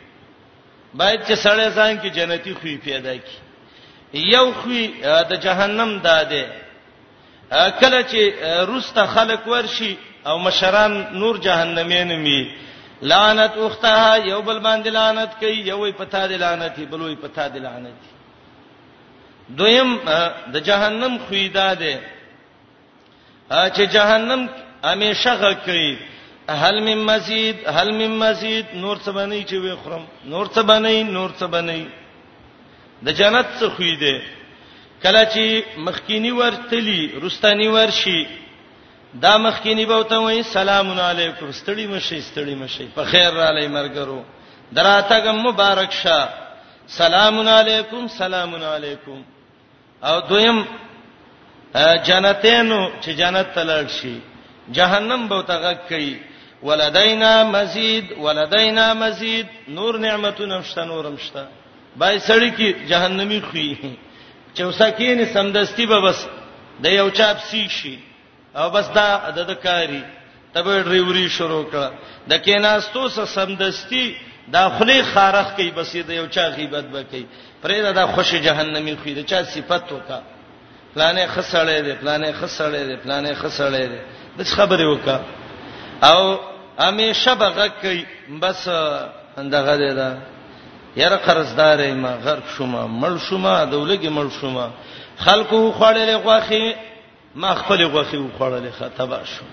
باید چې سړی ځان کې جنتی خوې پیدا کړي یو خوې د جهنم داده کله چې روسته خلک ورشي او مشران نور جهنمین می لعنت اختها یو بل باندې لعنت کوي یو وي پتا دی لعنت بل وي پتا دی لعنت دویم د جهنم خویدا ده چې جهنم همیشه غکې هل من مزید هل من مزید نور څه باندې چې وې خرم نور څه باندې نور څه باندې د جنت څه خوې دي کله چې مخکینی ورتلی رستانی ورشي دا مخکینی به ته وای سلام علیکم ستړي مشي ستړي مشي په خیر را لې مرګرو دراتګ مبارک شه سلام علیکم سلام علیکم او دویم جنتینو چې جنت تلل شي جهنم به تغک کوي ولدینا مزید ولدینا مزید نور نعمتونه مشته نورم شته بای سړی کی جهنمی خوې چوسا کینې سمدستی به بس د یو چاپ سی شي او بس دا د کاری تبه ډریوري شروع کړه د کیناستو سره سمدستي دا خلی خارخ کوي بس د یو چا غیبت وکي پرې دا, دا خوش جهنمی خو د چا صفت وکا پلانې خسړې دې پلانې خسړې دې پلانې خسړې دې د خبرې وکا او همیشه بغه کوي بس اندغه دې دا یاره قرضدارې ما غرق شوم مړ شوم دولګي مړ شوم خلکو خوړلې غوخي ما خپل غوخي وخړلې خطبه شو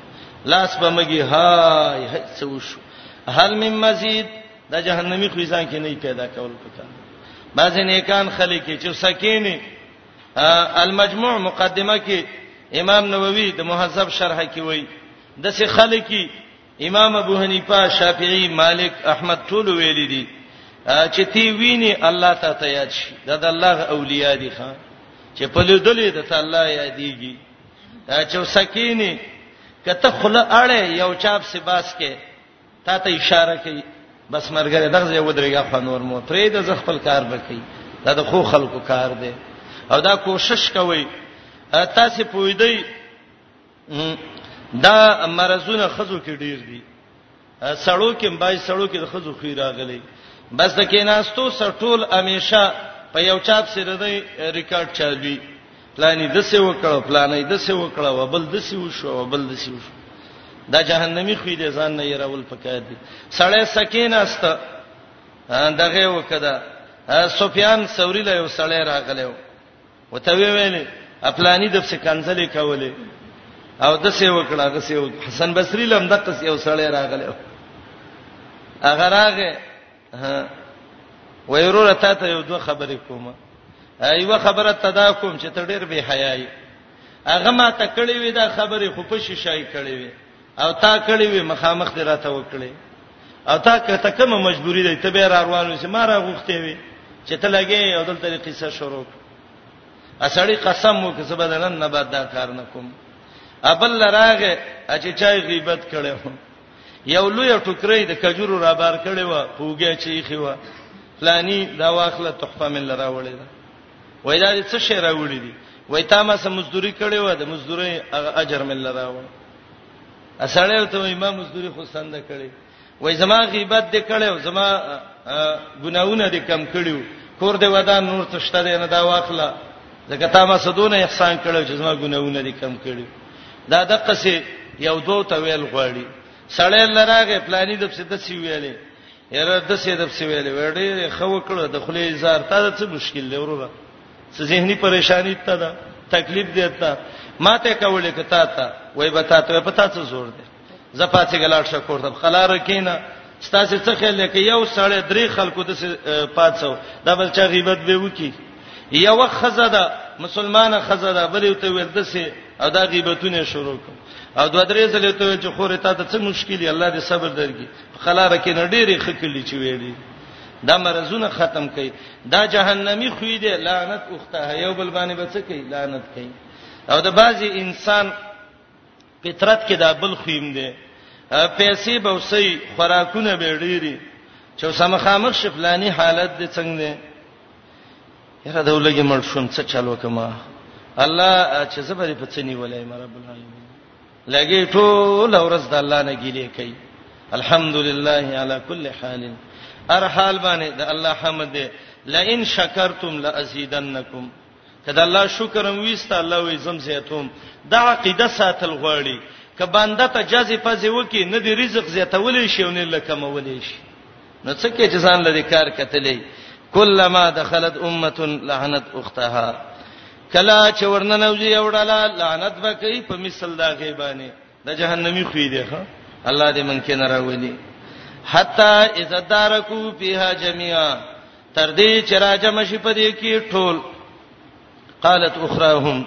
لاس په مګي هاي هي څه وشو هل من مزید د جهنمی خو ځان کې نه پیدا کول پکا بعض نیکان خلک چې سکینه المجموع مقدمه کې امام نووي د مهذب شرح کې وایي د څه خلک امام ابو حنیفه شافعی مالک احمد ټول ویلي دي چې تی ویني الله ته ته یاد شي دا د الله اولیاء دي ښا چې په لیدلې د الله یادېږي چې سکینی کته خله اړه یو چاپ سی باس کې تا ته اشاره کوي بس مرګره دغه یو درېګه فنور مو پرې د زخ خپل کار وکړي دا د خو خلکو کار دی او دا کوشش کوي تاسو پوی دی دا مرزونه خزو کې ډیر دي سړو کې بای سړو کې د خزو خې راغلي بس د کیناستو سټول همیشه په یو چاپ سره د ریکارډ چالوي پلانې د څه وکړو پلانې د څه وکړو وبل د څه وشو وبل د څه وشو دا جهنمی خو دې ځان نه يرول پکې دي سړی سکیناست دغه وکړه سفیان ثوری له یو سړی راغلو وته ویلې خپلانی د څه کنځلې کولې او د څه وکړه د څه حسن بصری لم د قص یو سړی راغلی هغه راغې ويرور ته ته یو دوه خبرې کومه ایو خبره تدا کوم چې ته ډېر به حیاي هغه ما ته کړې وې دا خبرې خو په شیشای کړې وې او تا کړی وي مخامخ دی راته وکړي او تا کته کومه مجبوری دی ته به را روانو سي ما را غوښته وي چې ته لګې او دلته قصه شروع اسړی قسم مو کې سبا دنن نه بعد دا کار نه کوم ابل لراغه چې چای غیبت کړو یو لوی ټوکرې د کجورو را بار کړي و پوګه چی خو فلانی دا واخله تحفه من لراولې ده وای دا څه شی راوړي دي وای تا ما سم مزدوري کړې و د مزدوري اجر مل راوړ اسړې ته وای ما مزدوري خو سند کړې وای زما غیبت دې کړو زما ګناونه دې کم کړیو کور دې ودان نور څه شته نه دا واخله ځکه تا ما سدونه احسان کړو چې زما ګناونه دې کم کړیو دا د قصې یو دوه ته ویل غواړي سړی لراغه پلاني د څه د سی ویلې یاره د څه د څه ویلې وړې خو وکړه د خلې زار تا د څه مشکل دی وروره څه زهنی پریشانی ته ده تکلیف دی ته ماته کولې کته ته وای به تا ته پتا څه زور دی زپاتې ګلاټ شکور ته خلاره کینا ستاسو څه خیال لکه یو سړی درې خلکو د پاتسو دا بل چا غیبت به وکی یو خزه ده مسلمانه خزه ده بلې ته ویل دسه او دا غیبتونه شروع کړ او دوه درې ځلې ته چې خورې تا ته څه مشکل دی الله دې صبر درکړي خلاره کې نډيري خکلی چې ویلي دا مرزونه ختم کړي دا جهنمی خوې دي لعنت اوخته یو بل باندې بچ کړي لعنت کړي او د بازي انسان فطرت کې دا بل خویم دي پیسې به وسی خوراکونه به ډيري چې سمخامخ شفلانی حالت دي څنګه دي یره دا ولګي مړ شوم څه چالو کما الله چې زبرې په څنی ولای مرب العالمین لګي ټول ورځ د الله نه ګیلې کوي الحمدلله علی کل حال ار حال باندې د الله حمد دی لئن شکرتم لازیدنکم کله الله شکر هم ویست الله وې زم زیاتوم دا عقیده ساتل غواړي ک باندې ته جزې پځې وکي نه دی رزق زیاتولې شي او نه لکمولې شي نو څه کې چې ځان لري کار کتلې کلمہ دخلت امه لعنت اختها کلا چې ورننوځي اوړاله لعنت وکي په مثل دا غیبانه د جهنمی خوې دی ها الله دې من کې نه راولي حتا اذا دارکو فيها جميعا تر دې چې راجم شي په دې کې ټول قالت اخراهم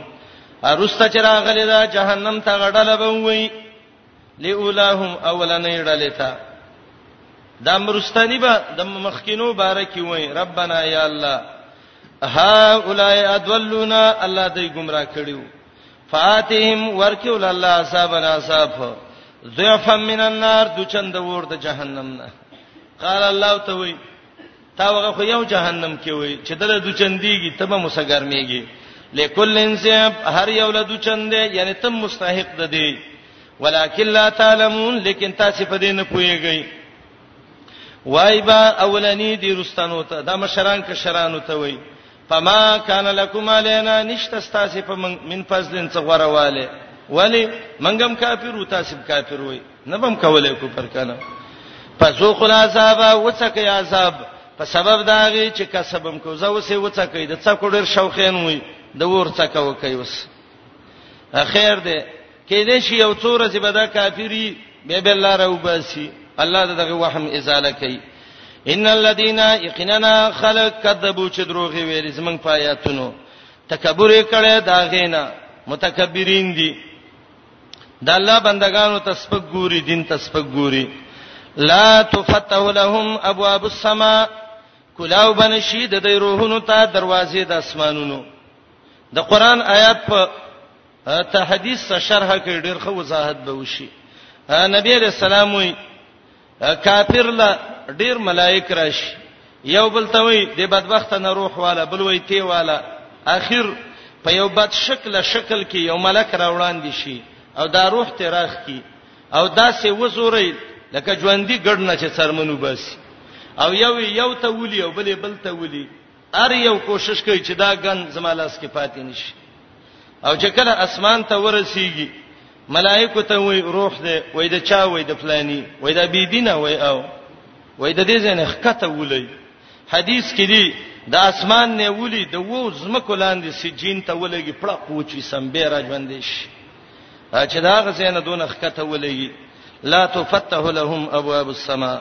ارسته چې راغلي دا جهنم ته غړل به وي لولاهم اولنې ډلې ته دا مرستانی به د مخکینو بارکی وای ربنا یا الله ها اولای ادولونا الله دې گمراه کړیو فاتهم ورکی ول الله عذاب عذاب ضعف من النار د چند ور د جهنم نه قال الله توي تا هغه خو یو جهنم کې وي چې دله د چندېږي تبه مسګرمېږي لکل انسان هر یو له د چندې یعنی تم مستحق ده دی ولکن لا تعلمون لیکن تاسو په دې نه پوهیږئ وای با اولنی دی رستانو ته دا مشران ک شرانو ته وای فما کان لکم علینا نشته تاسو په من, من فضلن څه غورواله ولی منګم کافر و تاسو کافر وای نه بم کولای کو پر کنه فذوق العذاب وڅکه عذاب په سبب داږي چې کسبم کو زه وسه وڅکه د څکو ډیر شوخین وای د ور څکه وکي وس اخر دې کې دې شي یو څو ورځې به دا کافری به به الله راو باسي الله دغه وهم ازاله کوي ان الذين يقيننا خلق كذبوا چې دروغ ویل زمنګ پایاتونو تکبر کړي دا غینا متکبرین دي د الله بندگانو تسبق ګوري دین تسبق ګوري لا تفتح لهم ابواب السماء کلاو بنشي د دې روحونو ته دروازې د اسمانونو د قران آیات په ته حدیث ته شرح کوي ډېر ښه وضاحت به وشي نبی علیہ السلام وی کافر لا ډېر ملائک راشي یو بل ته وی د بدبخت نه روح والا بل وی تی والا اخر په یو بد شکل شکل کې یو ملک را وړاندې شي او دا روح ته راخ کی او دا سه وزوري لکه ژوندۍ ګډنه چې څرمنو بس او یو یو ته ولي او بلې بل ته ولي ار یو کوشش کوي چې دا ګن زما لاس کې پاتې نشي او چې کله اسمان ته ورسیږي ملائکه ته وای روح دې وای د چا وای د فلانی وای د بیبی نه وای او وای د دې ځنه خکته ولې حدیث کې دی د اسمان نه ولي د وو زمکو لاندې سجین ته ولګي پړه پوچی سم به راځوندې شي چې دا غزنه دون خکته ولګي لا تفتح لهم ابواب السماء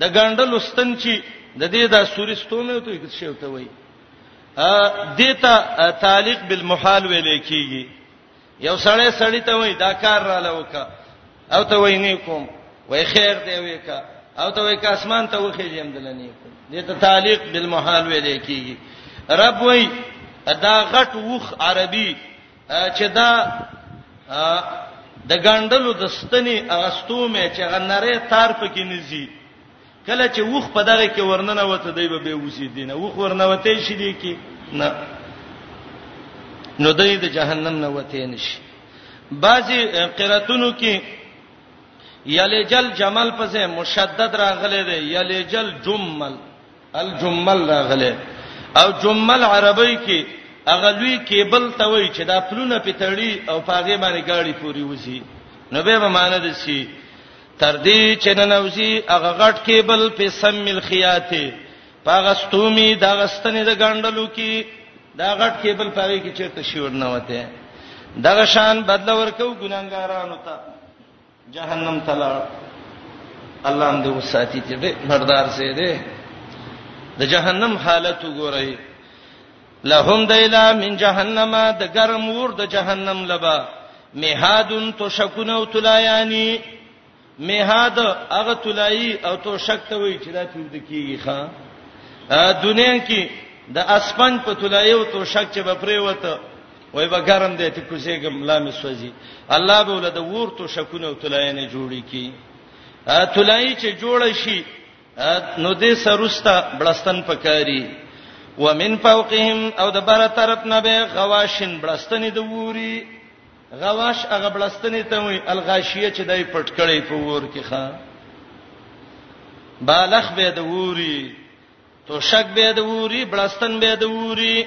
د ګاندلو ستن چې د دې د سوري ستومه او ته شی وته وای ا دیتا تعلق بالمحال ویل کیږي یو سړی سړی ته وای دا کار را لوکا او ته وای نه کوم وای خیر دی وای کا او ته وای کا اسمان ته وخی جیم دلنی کوم دیتا تعلق بالمحال ویل کیږي رب وای دا غټ وخ عربي چې دا د ګاندلو د ستنې اغستو مې چې غنره تار پکې نزي کله چې وخ په دغه کې ورننه وته دی به وسی دینه وخ ورنه وته شي دی کې نه نو دای د جهنم نه وته نشي بعضی قراتونو کې یلجل جمل پسې مشدد راغله دی یلجل جمل الجمل راغله او جمل عربی کې هغه لوی کیبل ته وای چې دا پلونه په تړي او پاغه باندې گاډي پوری وسی نو به به معنی د سی تر دې چې نن وسی هغه غټ کیبل په سم ملخیاته پاغه ستومي دا غستنې د ګاندلو کې دا غټ کیبل پاغه کې چیرته شیور نه وته دغه شان بدل ورکو ګناګارانو ته جهنم ته لاړ الله هم دې وساتي چې دې مردار سي دې د جهنم حالت وګورئ لهم دیلا من جهنم د ګرم ور د جهنم لبا میحادن تو شکونه او تلایانی میحاد هغه تلای او تو شک ته وی چې دا تود کیږي ښا دنیا کې د اسپنج په تلای او تو شک چې بپریوته وای به ګرم دی ته کوسې ګم لا می سوځي الله به ولده ورته شکونه او تلای نه جوړی کی تلای چې جوړ شي نو دې سروستا بلستان پکاري ومن فوقهم او د بره طرف نه به غواشن بلستنې د ووري غواش هغه بلستنې ته وي الغاشیه چې دای پټ کړي په وور کې ښا بالغ به د ووري تو شک به د ووري بلستن به د ووري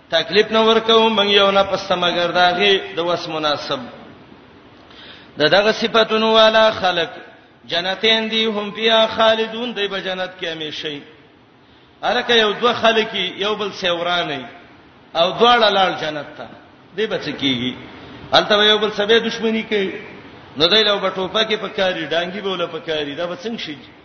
تکلیف نه ورکو من یو نه پس مگر داغه د وس مناسب د دغه صفاتونو والا خلق جنتین دی هم بیا خالدون دی به جنت کې همیشئ ارکه یو دوه خلک یو بل سیورانه او دواړه لال جنت ته دی بچ کیږي الته یو بل سبه دښمنی کوي نو دای له بټوپه کې پکاري ډانګي بوله پکاري دا وڅنګ شي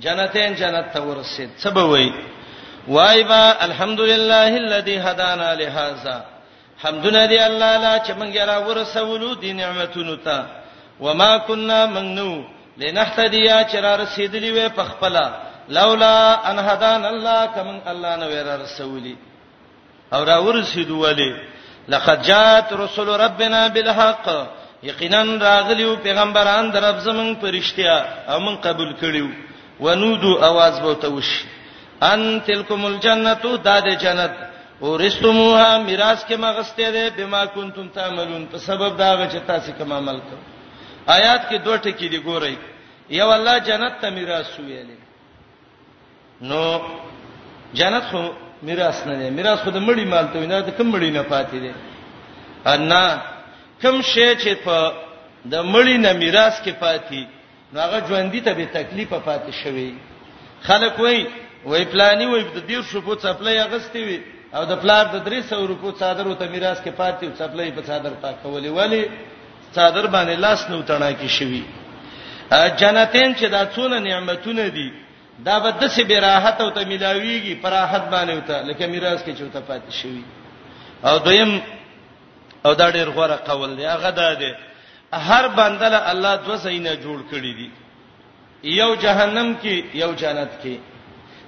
جنتین جنت ته ورسید څه به وای وای با الحمدلله الذي هدانا لهذا حمدنا دی الله لا چې مونږ را ورسولو دي نعمتونو ته وما كنا منو لنهتديا چې را رسیدلی وې په خپل لولا ان هدان الله کمن الله نو را رسولي او را ورسېدو ولی لقد جاءت رسل ربنا بالحق یقینا راغلیو پیغمبران در رب زمون پرشتیا او من قبول کړیو ونودو आवाज به توش ان تلکم الجنه دا د جنت اورستموها میراث کې مغسته ده بما کنتم تعملون په سبب دا غ چې تاسو کوم عمل کړ آیات کې دوه ټکي دي ګورئ یو الله جنت ته میراث ویلې نو جنت خو میراث نه دی میراث خو د مړی مال ته نه د کم مړی نه پاتې دی ان کم شی چې په د مړی نه میراث کې پاتې نو هغه ژوندۍ ته به تکلیف پاتې شوی خلک وای وای پلاني وای د دیر شو په چپلې اغستې وي او د پلار د 300 روپو صادر او ته میراث کې پاتې او چپلې په صادر تا کولې ولی څادر باندې لاس نو تڼا کې شوی جنتین چې دا څونه نعمتونه دي دا به د څه براحت او ته ملاویږي پراحت باندې وته لکه میراث کې چوته پاتې شوی او دویم او دا ډیر غوړه قول دی هغه دا دی هر بندله الله دوه زینه جوړ کړی دي یو جهنم کې یو جنت کې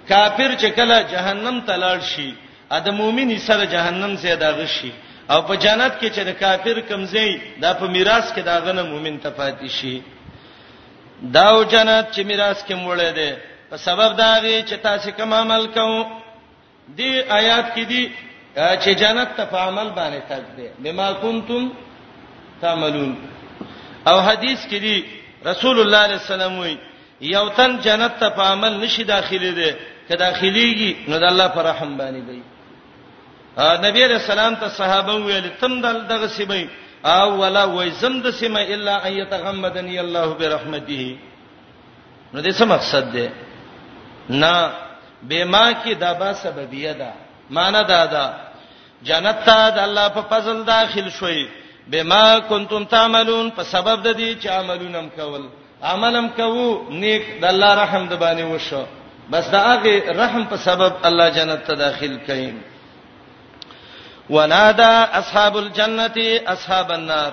کافر چې کله جهنم ته لاړ شي ا د مؤمن سره جهنم سي داغ شي او په جنت کې چې د کافر کمزې دا په میراث کې داغه نه مؤمن ته پاتې شي دا او جنت چې میراث کې موړې ده په سبب داغه چې تاسو کوم عمل کوئ دې آیات کې دي چې جنت ته په عمل باندې تګ دی بما کنتم تعملون او حدیث کې دي رسول الله علیه السلام وی یو تن جنت ته په عمل نشي داخلي دی که داخليږي نو د الله پر رحم باندې دی نبی علیہ السلام ته صحابه ویل تم دغه سیمه او ولا وای زم د سیمه الا ان یتغمدنی الله برحمته نو دې څه مقصد دی نه بما کې دا با سببیه ده معنی دا ده جنت ته د الله په فضل داخل شوي بما کنتم تعملون په سبب د دې چې عملونه هم کول عملم کوو نیک د الله رحم د باندې وشو بس دا هغه رحم په سبب الله جنت ته داخل کړي ونادى اصحاب الجنه اصحاب النار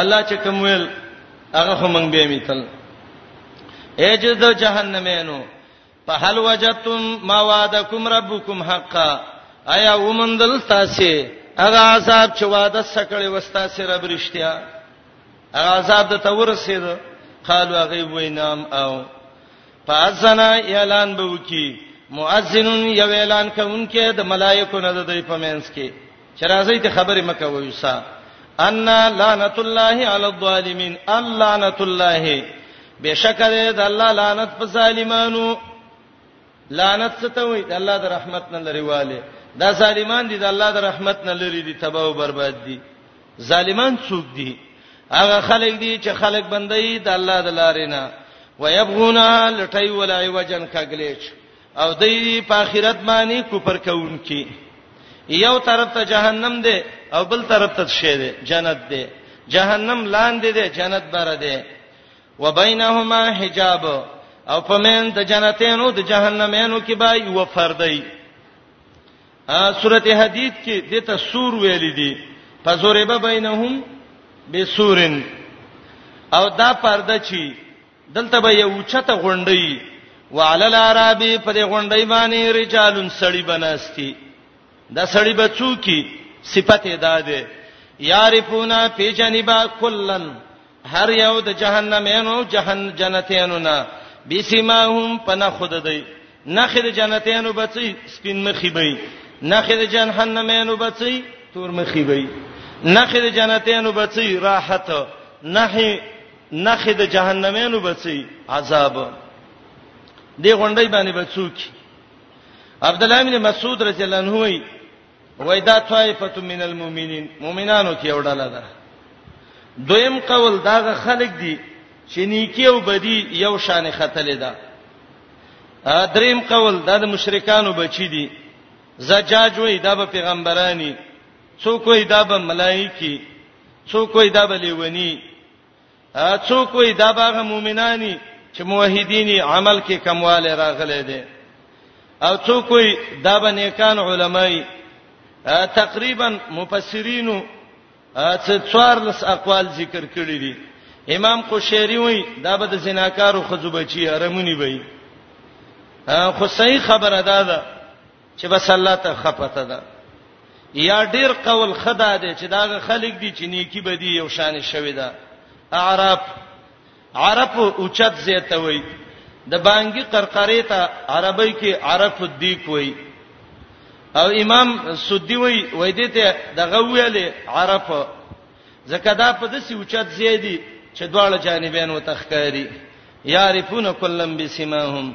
الله چې کوم ویل هغه هم موږ به میتل اجد جهنمینو په هل وجتم ما وعدکم ربکم حقا آیا ومندل تاسو هغه عذاب چې وعده سکړې وستا سي رب رښتیا هغه عذاب د تور سید قالوا غیب وینام او فازنا اعلان به وکي مؤذن یو اعلان کوونکې د ملائکو نه د دې پمنس کې چې راځي ته خبرې مکه ویسا ان لعنت الله علی الظالمین اللعنت الله بشکره د الله لعنت په ظالمانو لعنت څه ته وایي د الله د رحمت نه لري والي دا ظالمان دي د الله د رحمت نه لري دي تباہ او برباد دي ظالمان څوک دي هغه خلک دي چې خلک بندي د الله د لارې نه ويبغونا لټي ولا عوجن کګلیچ او دوی په آخرت باندې کوپر کوونکي یو طرف ته جهنم دی او بل طرف ته شی دی جنت دی جهنم لاندې دی جنت بره دی وبینهما حجاب او په من د جنتینو د جهنمینو کې به یو فردای ا سورته حدید کې د ته سور ویل دي فزوربه بینهم بسورن او دا پرده چی دلته به یو چته غونډي وعلى العرب په دې غونډي باندې رجالون سړی بناستی دا سړی به څوکي صفته ده ده یعرفونا فی جنبا کلن هر یو د جهنمینو جهن جنتینو نه بسمهم پنا خود دی نخې د جنتینو بچي سپین مخې بي نخې د جهنمینو بچي تور مخې بي نخې د جنتینو بچي راحت نخې نخې د جهنميانو بچي عذاب دی غونډي باندې بچوک عبد الله بن مسعود رضی الله عنه وی وای دا طائفه من المؤمنین مؤمنانو کې وړاله ده دویم قول داغه خلک دي چې نیکی او بدی یو شان خطلې ده دریم قول دا د مشرکانو بچی دي زجاج وای دا به پیغمبرانی څوک وای دا به ملایکی څوک وای دا بلې ونی څوک وای دا باغه مؤمنانی چې موحدینی عمل کې کمواله راغله دي او څوک وای دا باندې کان علماي تقریبا مفسرینو څه څوارلس اقوال ذکر کړی دي امام قشيري وای دا به د زناکارو خزو بچي ارمونی وای خو صحیح خبره ده چې بس الله ته خپته ده یا ډیر قول خدا دی چې دا خلک دي چې نیکی بدی یو شان شوی ده اعراب عرب اوچت زیته وای د بانګي قرقره ته عربی کې عرف الدیک وای او امام سدی وای وای دې ته دغه ویلې عرف زکه دا په دسی اوچت زیدي چې دواړه جانبین وتخکاری یعرفون کلم بسمهم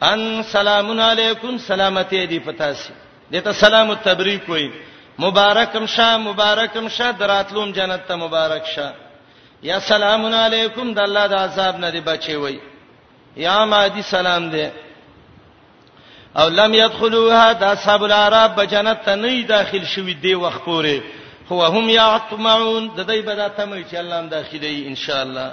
ان سلام علیکم سلامتی دی پتاسی دته سلام التبریک وای مبارکم شاه مبارکم شاه دراتلوم جنت ته مبارک شاه یا سلام علیکم د الله د عذاب نه دی بچي وای یا ما دی سلام دی او لم يدخلوها د اصحاب العرب بجنت ته نه داخل شوی دی وخت پورې هو هم یعتمعون د دې بداتمه چې الله هم داخلي ان شاء الله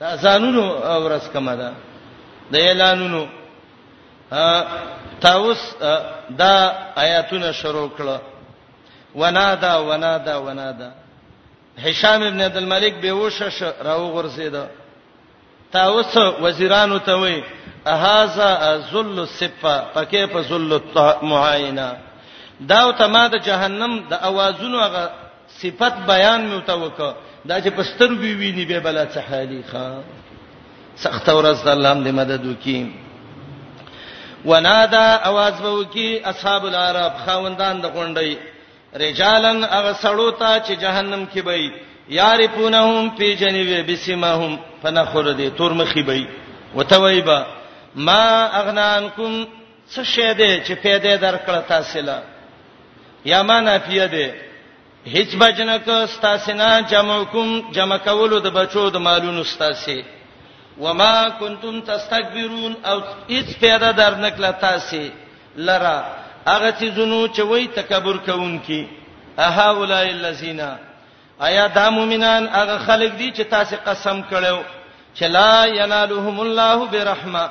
د اذانونو ورځ کومه ده د اعلانونو تاوس دا آیاتونه شروع کړه ونادا ونادا ونادا هشام ابن عبد الملک به وشش راو غرزید تاوس وزیرانو ته وی اهاذا ذل الصفه پکې په ذل المعاینه دا ته ما د جهنم د اوازونو هغه صفت بیان مې وته وکړه دا چې په سترګو ویني به بلا څه حالي ښا سخت ورځ د الله دې مدد وکي ونادا आवाज وکي اصحاب العرب خاوندان د غونډي رجالن اغه سړو ته چې جهنم کې وي یارفونهم فی جنوی بسمهم فنخر دې تور مخی وي وتویبا ما اغنانکم څه شی دی چې پیدا درکړه تاسو له یا ما نافیه دی هیڅ بچنه کو تاسو نه جمع کوم جمع کولو د بچو د مالونو تاسو وما کنتم تستكبرون او هیڅ پیدا درنکله تاسو لرا هغه چې زونو چې وای تکبر کوونکی اها اولای الذین ایا دا مومنان هغه خلک دي چې تاسو قسم کړو چې لا ینالهم الله برحمه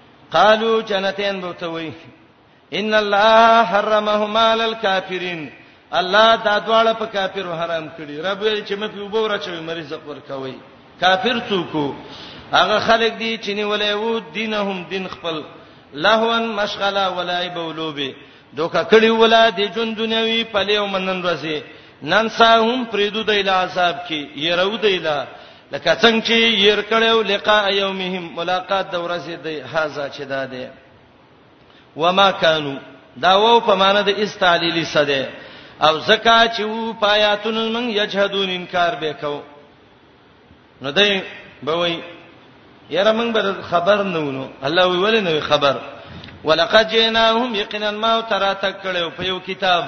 قالو جنتین بوتوي ان الله حرمهما علی الکافرین الله دا دواړه په کافرو حرام کړي رب ویل چې مې په وبو راچوي مریض خپل کوي کافر څوک هغه خلک دي چې نیولې وو دینهم دین خپل لهون مشغله ولای بولوبه دوکه کړي ولا د جون دنیوي په لیو منن ورځي نن ساهم پریدو د اله عذاب کې يرو د اله لکه څنګه چې ير کړو لقاء یومهم ملاقات د ورځې د هاذا چې دا ده وما كانوا دا و په معنا د استعلیلی سده او زکا چې و پایاتون من یجهدون انکار به کو نو دای به وای یاره موږ به خبر نه ونو الله وی ولې نه خبر ولقد جئناهم یقینا ما تراتک کړو په یو کتاب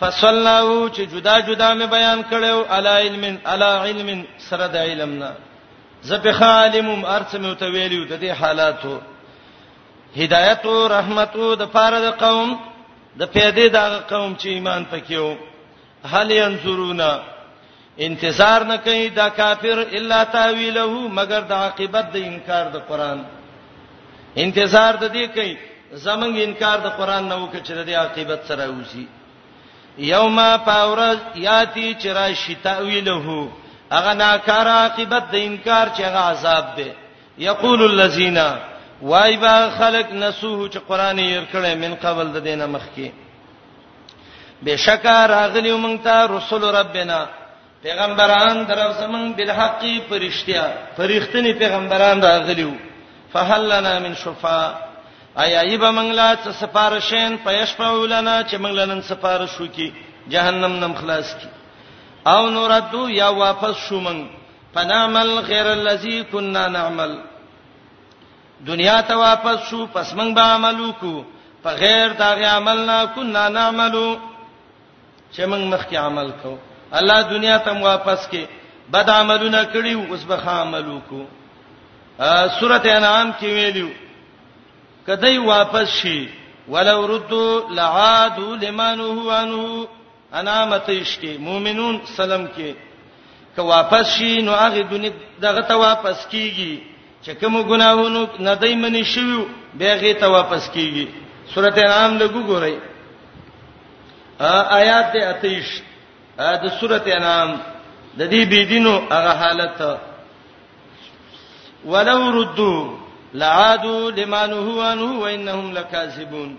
فصلناه چې جدا جدا مې بیان کړو علی علم علی علم سره د علمنا زبخ عالمم ارڅ مې ته ویلو د دې حالاتو هدایت او رحمت او د پاره د قوم د پیدې د قوم چې ایمان پکې وو هل ينظرون انتظار نه کوي دا کافر الا تاويله مگر د عاقبت د انکار د قران انتظار د دې کوي زمنګ انکار د قران نه وکړي چې د عاقبت سره وځي یوم پاورز یاتی چرای شتاویله اغه ناکار عاقبت د انکار چې هغه عذاب دی یقول الذین وای با خلق نسوه چې قران یې ور کړې من قبل د دینه مخکي بشکا راغلی مونږ ته رسول ربنا پیغمبران درو زمون بالحق پرشتیا فرښتنی پیغمبران راغلیو فهل لنا من شفاء ایا ایبه منګلا څه سفارشین پېښپاو لنا چې منګلا نن سفارش وکي جهنم نم خلاص کی او نوردو یا واپس شومن پنامل غیر الذی کنا نعمل دنیا ته واپس شو پس موږ به عمل وکړو په غیر دا غي عملنا كنا نعملو چې موږ مخکې عمل کو الله دنیا ته واپس کې بد عملونه کړی اوس به عمل وکړو سورته انعام کې ویلو کدی واپس شي ولو ردو لعادو لمن هو عنه انعام تیش کې مؤمنون سلام کې که واپس شي نو هغه دنیا دغه ته واپس کیږي چې کوم ګناهونو نه دای منی شوی به هغه ته واپس کیږي سورته انعام لګو ګورئ آیات ته اتیش د سورته انعام د دې بيدینو هغه حالت ولو ردو لعادو لمن هو انه وانهم لکاذبون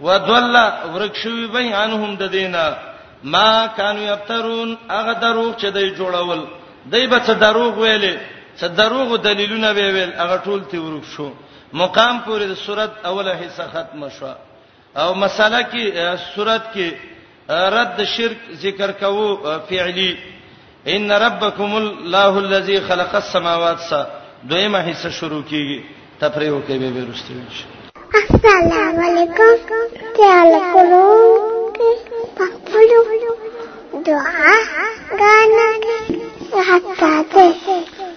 وضل ورک شوی به انهم د دینه ما کانو یفترون هغه دروغ چې دوی جوړول دوی به څه دروغ ویلې څه دروغ دلیلونه به ویل هغه ټول تی ورک شو مقام پورې د صورت اوله حصہ ختم شو او مساله کې صورت کې رد شرک ذکر کوو فعلی ان ربکم الله الذی خلق السماوات سا دویمه حصہ شروع کیږي تفریح کوي به ورسته شي السلام علیکم تعال کولو پخپلو دعا غانا حتا ته